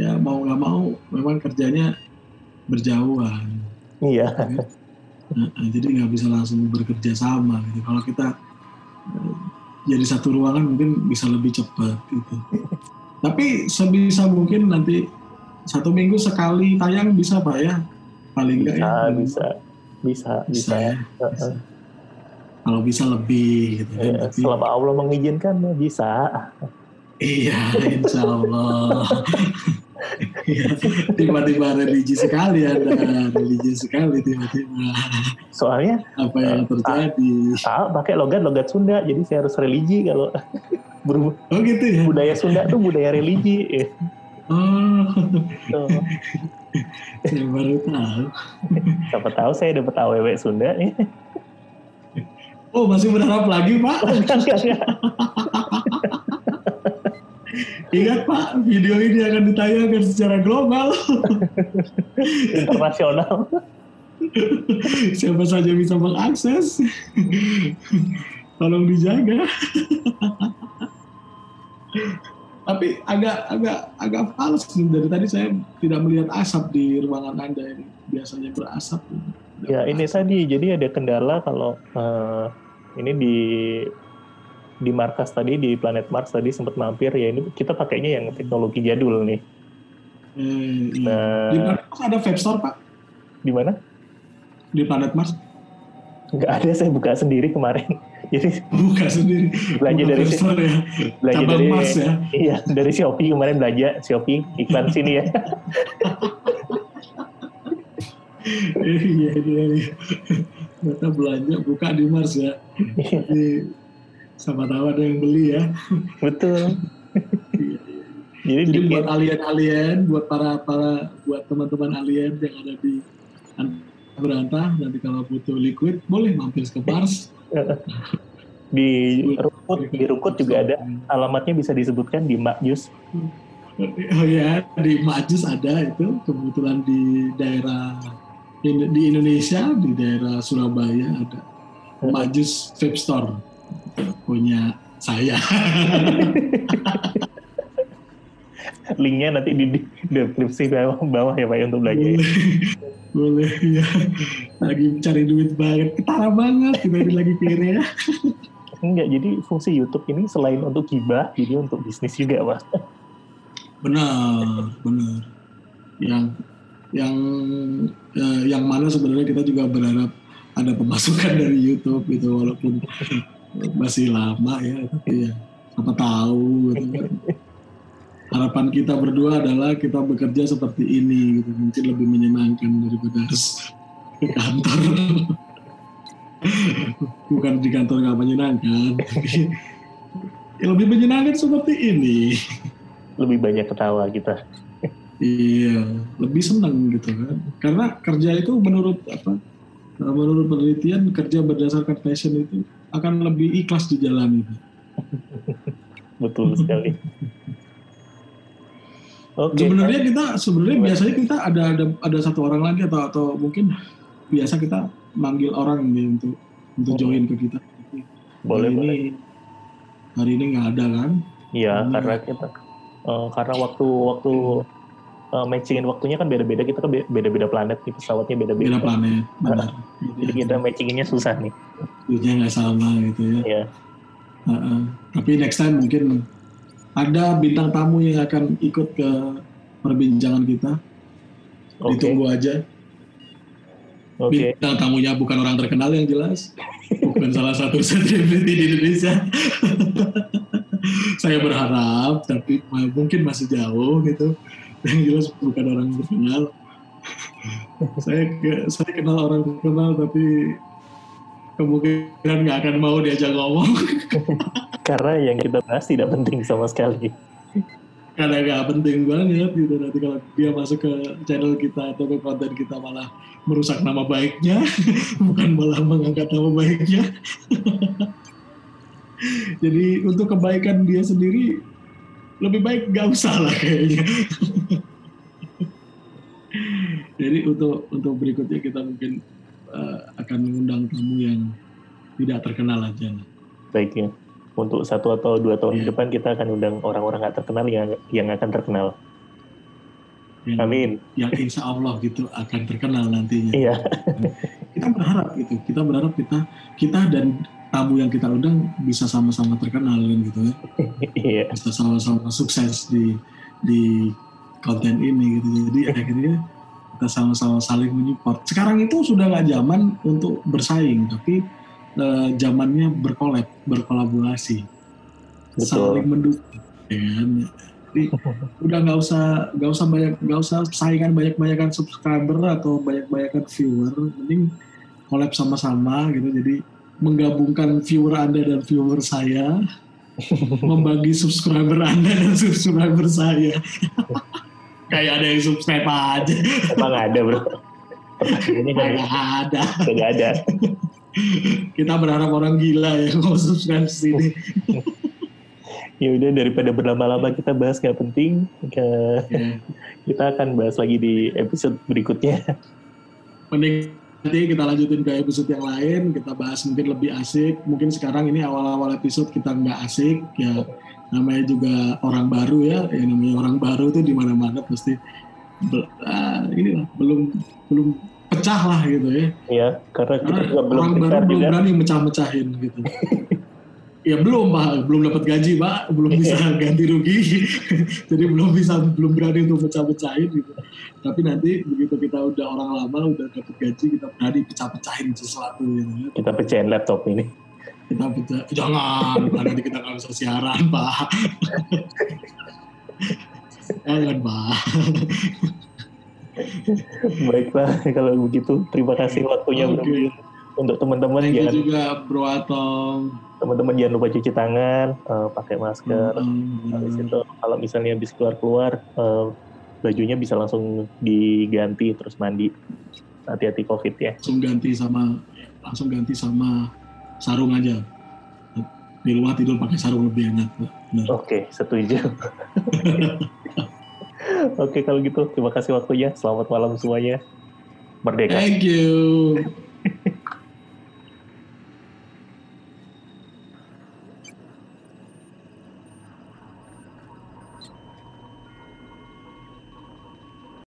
ya mau nggak mau memang kerjanya berjauhan. iya. Nah, jadi nggak bisa langsung bekerja sama gitu. Kalau kita eh, jadi satu ruangan mungkin bisa lebih cepat gitu. Tapi sebisa mungkin nanti satu minggu sekali tayang bisa pak ya? Paling nggak Bisa, ya? bisa, bisa, bisa. Bisa ya. Bisa. Kalau bisa lebih gitu. Iya, Tapi, selama Allah mengizinkan ya bisa. iya, insya Allah. Iya, tiba-tiba religi sekali ada, religi sekali tiba-tiba. Soalnya Apa yang terjadi? ah, pakai logat logat Sunda, jadi saya harus religi kalau berhubung Oh gitu ya? budaya Sunda tuh budaya religi. Eh, Oh. saya baru tahu. Siapa tahu saya dapat aww Sunda nih. Oh masih berharap lagi Pak? Ingat Pak, video ini akan ditayangkan secara global. Internasional. Siapa saja bisa mengakses. Tolong dijaga. Tapi agak agak agak fals nih dari tadi saya tidak melihat asap di ruangan Anda ini. Biasanya berasap. Ya ini tadi jadi ada kendala kalau eh, ini di di markas tadi di planet Mars tadi sempat mampir ya ini kita pakainya yang teknologi jadul nih. Eh, iya. Nah, Di planet Mars ada vape store Pak? di mana? Di planet Mars? Nggak ada saya buka sendiri kemarin. Jadi Buka sendiri. belanja Buka dari store ya. belanja Cabang dari Mars ya. iya dari Shopee kemarin belanja Shopee iklan sini ya. Iya, iya, iya. Ternyata belanja buka di Mars ya. Jadi, sama tahu ada yang beli ya. Betul. Iya, iya. Jadi, Jadi buat alien-alien, buat para para buat teman-teman alien yang ada di berantah nanti kalau butuh liquid boleh mampir ke Mars. di Rukut di Rukut juga ada alamatnya bisa disebutkan di Makjus. Oh ya, di Majus ada itu kebetulan di daerah di Indonesia di daerah Surabaya ada Majus Vape Store punya saya. Linknya nanti di, di deskripsi bawah, bawah ya Pak ya, untuk belajar. boleh, boleh ya. Lagi cari duit banget, ketara banget ini lagi kere ya. Enggak, jadi fungsi YouTube ini selain untuk gibah, jadi untuk bisnis juga Pak. Benar, benar. Yang yang eh, yang mana sebenarnya kita juga berharap ada pemasukan dari YouTube gitu walaupun masih lama ya tapi ya apa tahu gitu kan. Harapan kita berdua adalah kita bekerja seperti ini gitu mungkin lebih menyenangkan daripada harus ke kantor. Bukan di kantor nggak menyenangkan, tapi ya lebih menyenangkan seperti ini. Lebih banyak ketawa kita. Iya, lebih senang gitu kan. Karena kerja itu menurut apa? Menurut penelitian kerja berdasarkan passion itu akan lebih ikhlas dijalani. Betul sekali. Oke. Sebenarnya kita sebenarnya biasanya kita ada ada ada satu orang lagi atau atau mungkin biasa kita manggil orang nih untuk untuk Hmm. join ke kita. boleh hari boleh. ini hari ini nggak ada kan? Iya, karena kita Uh, karena waktu waktu uh, matchingin waktunya kan beda-beda kita kan beda-beda planet nih pesawatnya beda-beda. Beda planet, benar. Jadi kita matchinginnya susah nih. Waktunya nggak sama gitu ya. Iya. Uh, uh. Tapi next time mungkin ada bintang tamu yang akan ikut ke perbincangan kita. Oke. Ditunggu aja. Oke. Bintang tamunya bukan orang terkenal yang jelas, bukan salah satu selebriti di Indonesia. Saya berharap, tapi mungkin masih jauh gitu. Yang jelas bukan orang terkenal. saya saya kenal orang terkenal, tapi kemungkinan nggak akan mau diajak ngomong. Karena yang kita bahas tidak penting sama sekali. Karena nggak penting banget gitu nanti kalau dia masuk ke channel kita atau ke konten kita malah merusak nama baiknya, bukan malah mengangkat nama baiknya. Jadi untuk kebaikan dia sendiri lebih baik nggak usah lah kayaknya. Jadi untuk untuk berikutnya kita mungkin uh, akan mengundang tamu yang tidak terkenal aja. Baik ya. Untuk satu atau dua tahun Iya. ke depan kita akan undang orang-orang nggak terkenal yang yang akan terkenal. Yang, Amin. Yang insya Allah gitu akan terkenal nantinya. Iya. Kita berharap gitu. Kita berharap kita kita dan tamu yang kita undang bisa sama-sama terkenal kan gitu ya. Iya. Bisa sama-sama sukses di di konten ini gitu. Jadi akhirnya kita sama-sama saling menyupport. Sekarang itu sudah nggak zaman untuk bersaing, tapi eh, zamannya berkolab, berkolaborasi, Betul. saling mendukung. Ya? Jadi udah nggak usah nggak usah banyak nggak usah saingan banyak banyakan subscriber atau banyak banyakan viewer, mending collab sama-sama gitu. Jadi menggabungkan viewer anda dan viewer saya, membagi subscriber anda dan subscriber saya. Kayak ada yang subscribe aja. Emang ada bro. Pertanyaannya kan ada. nggak ada. Kita berharap orang gila ya mau subscribe sini. Ya udah daripada berlama-lama kita bahas nggak penting. ke- Ya. Kita akan bahas lagi di episode berikutnya. Mending nanti kita lanjutin ke episode yang lain. Kita bahas mungkin lebih asik. Mungkin sekarang ini awal-awal episode kita nggak asik. Ya namanya juga orang baru ya. Yang namanya orang baru tuh di mana-mana pasti be- ah, ini lah belum belum pecah lah gitu ya. Ya, karena kita Karena juga belum orang baru prepare belum juga. berani mecah-mecahin gitu. ya belum pak, belum dapat gaji pak, belum bisa ganti rugi, jadi belum bisa belum berani untuk pecah-pecahin gitu. Tapi nanti begitu kita udah orang lama udah dapat gaji kita berani pecah-pecahin sesuatu gitu. ya. Kita pecahin laptop ini. Kita pecah, jangan, nanti kita nggak bisa siaran pak. jangan pak. Baiklah, kalau begitu terima kasih waktunya Bro. Oke. Untuk teman-teman jangan juga Bro Atong. teman-teman jangan lupa cuci tangan, eh, pakai masker. Hmm. Habis itu kalau misalnya habis keluar-keluar eh, bajunya bisa langsung diganti terus mandi. Hati-hati Covid ya. langsung ganti sama langsung ganti sama sarung aja di rumah tidur pakai sarung lebih enak. Oke, setuju. Oke, kalau gitu terima kasih waktunya. Selamat malam semuanya. Merdeka. thank you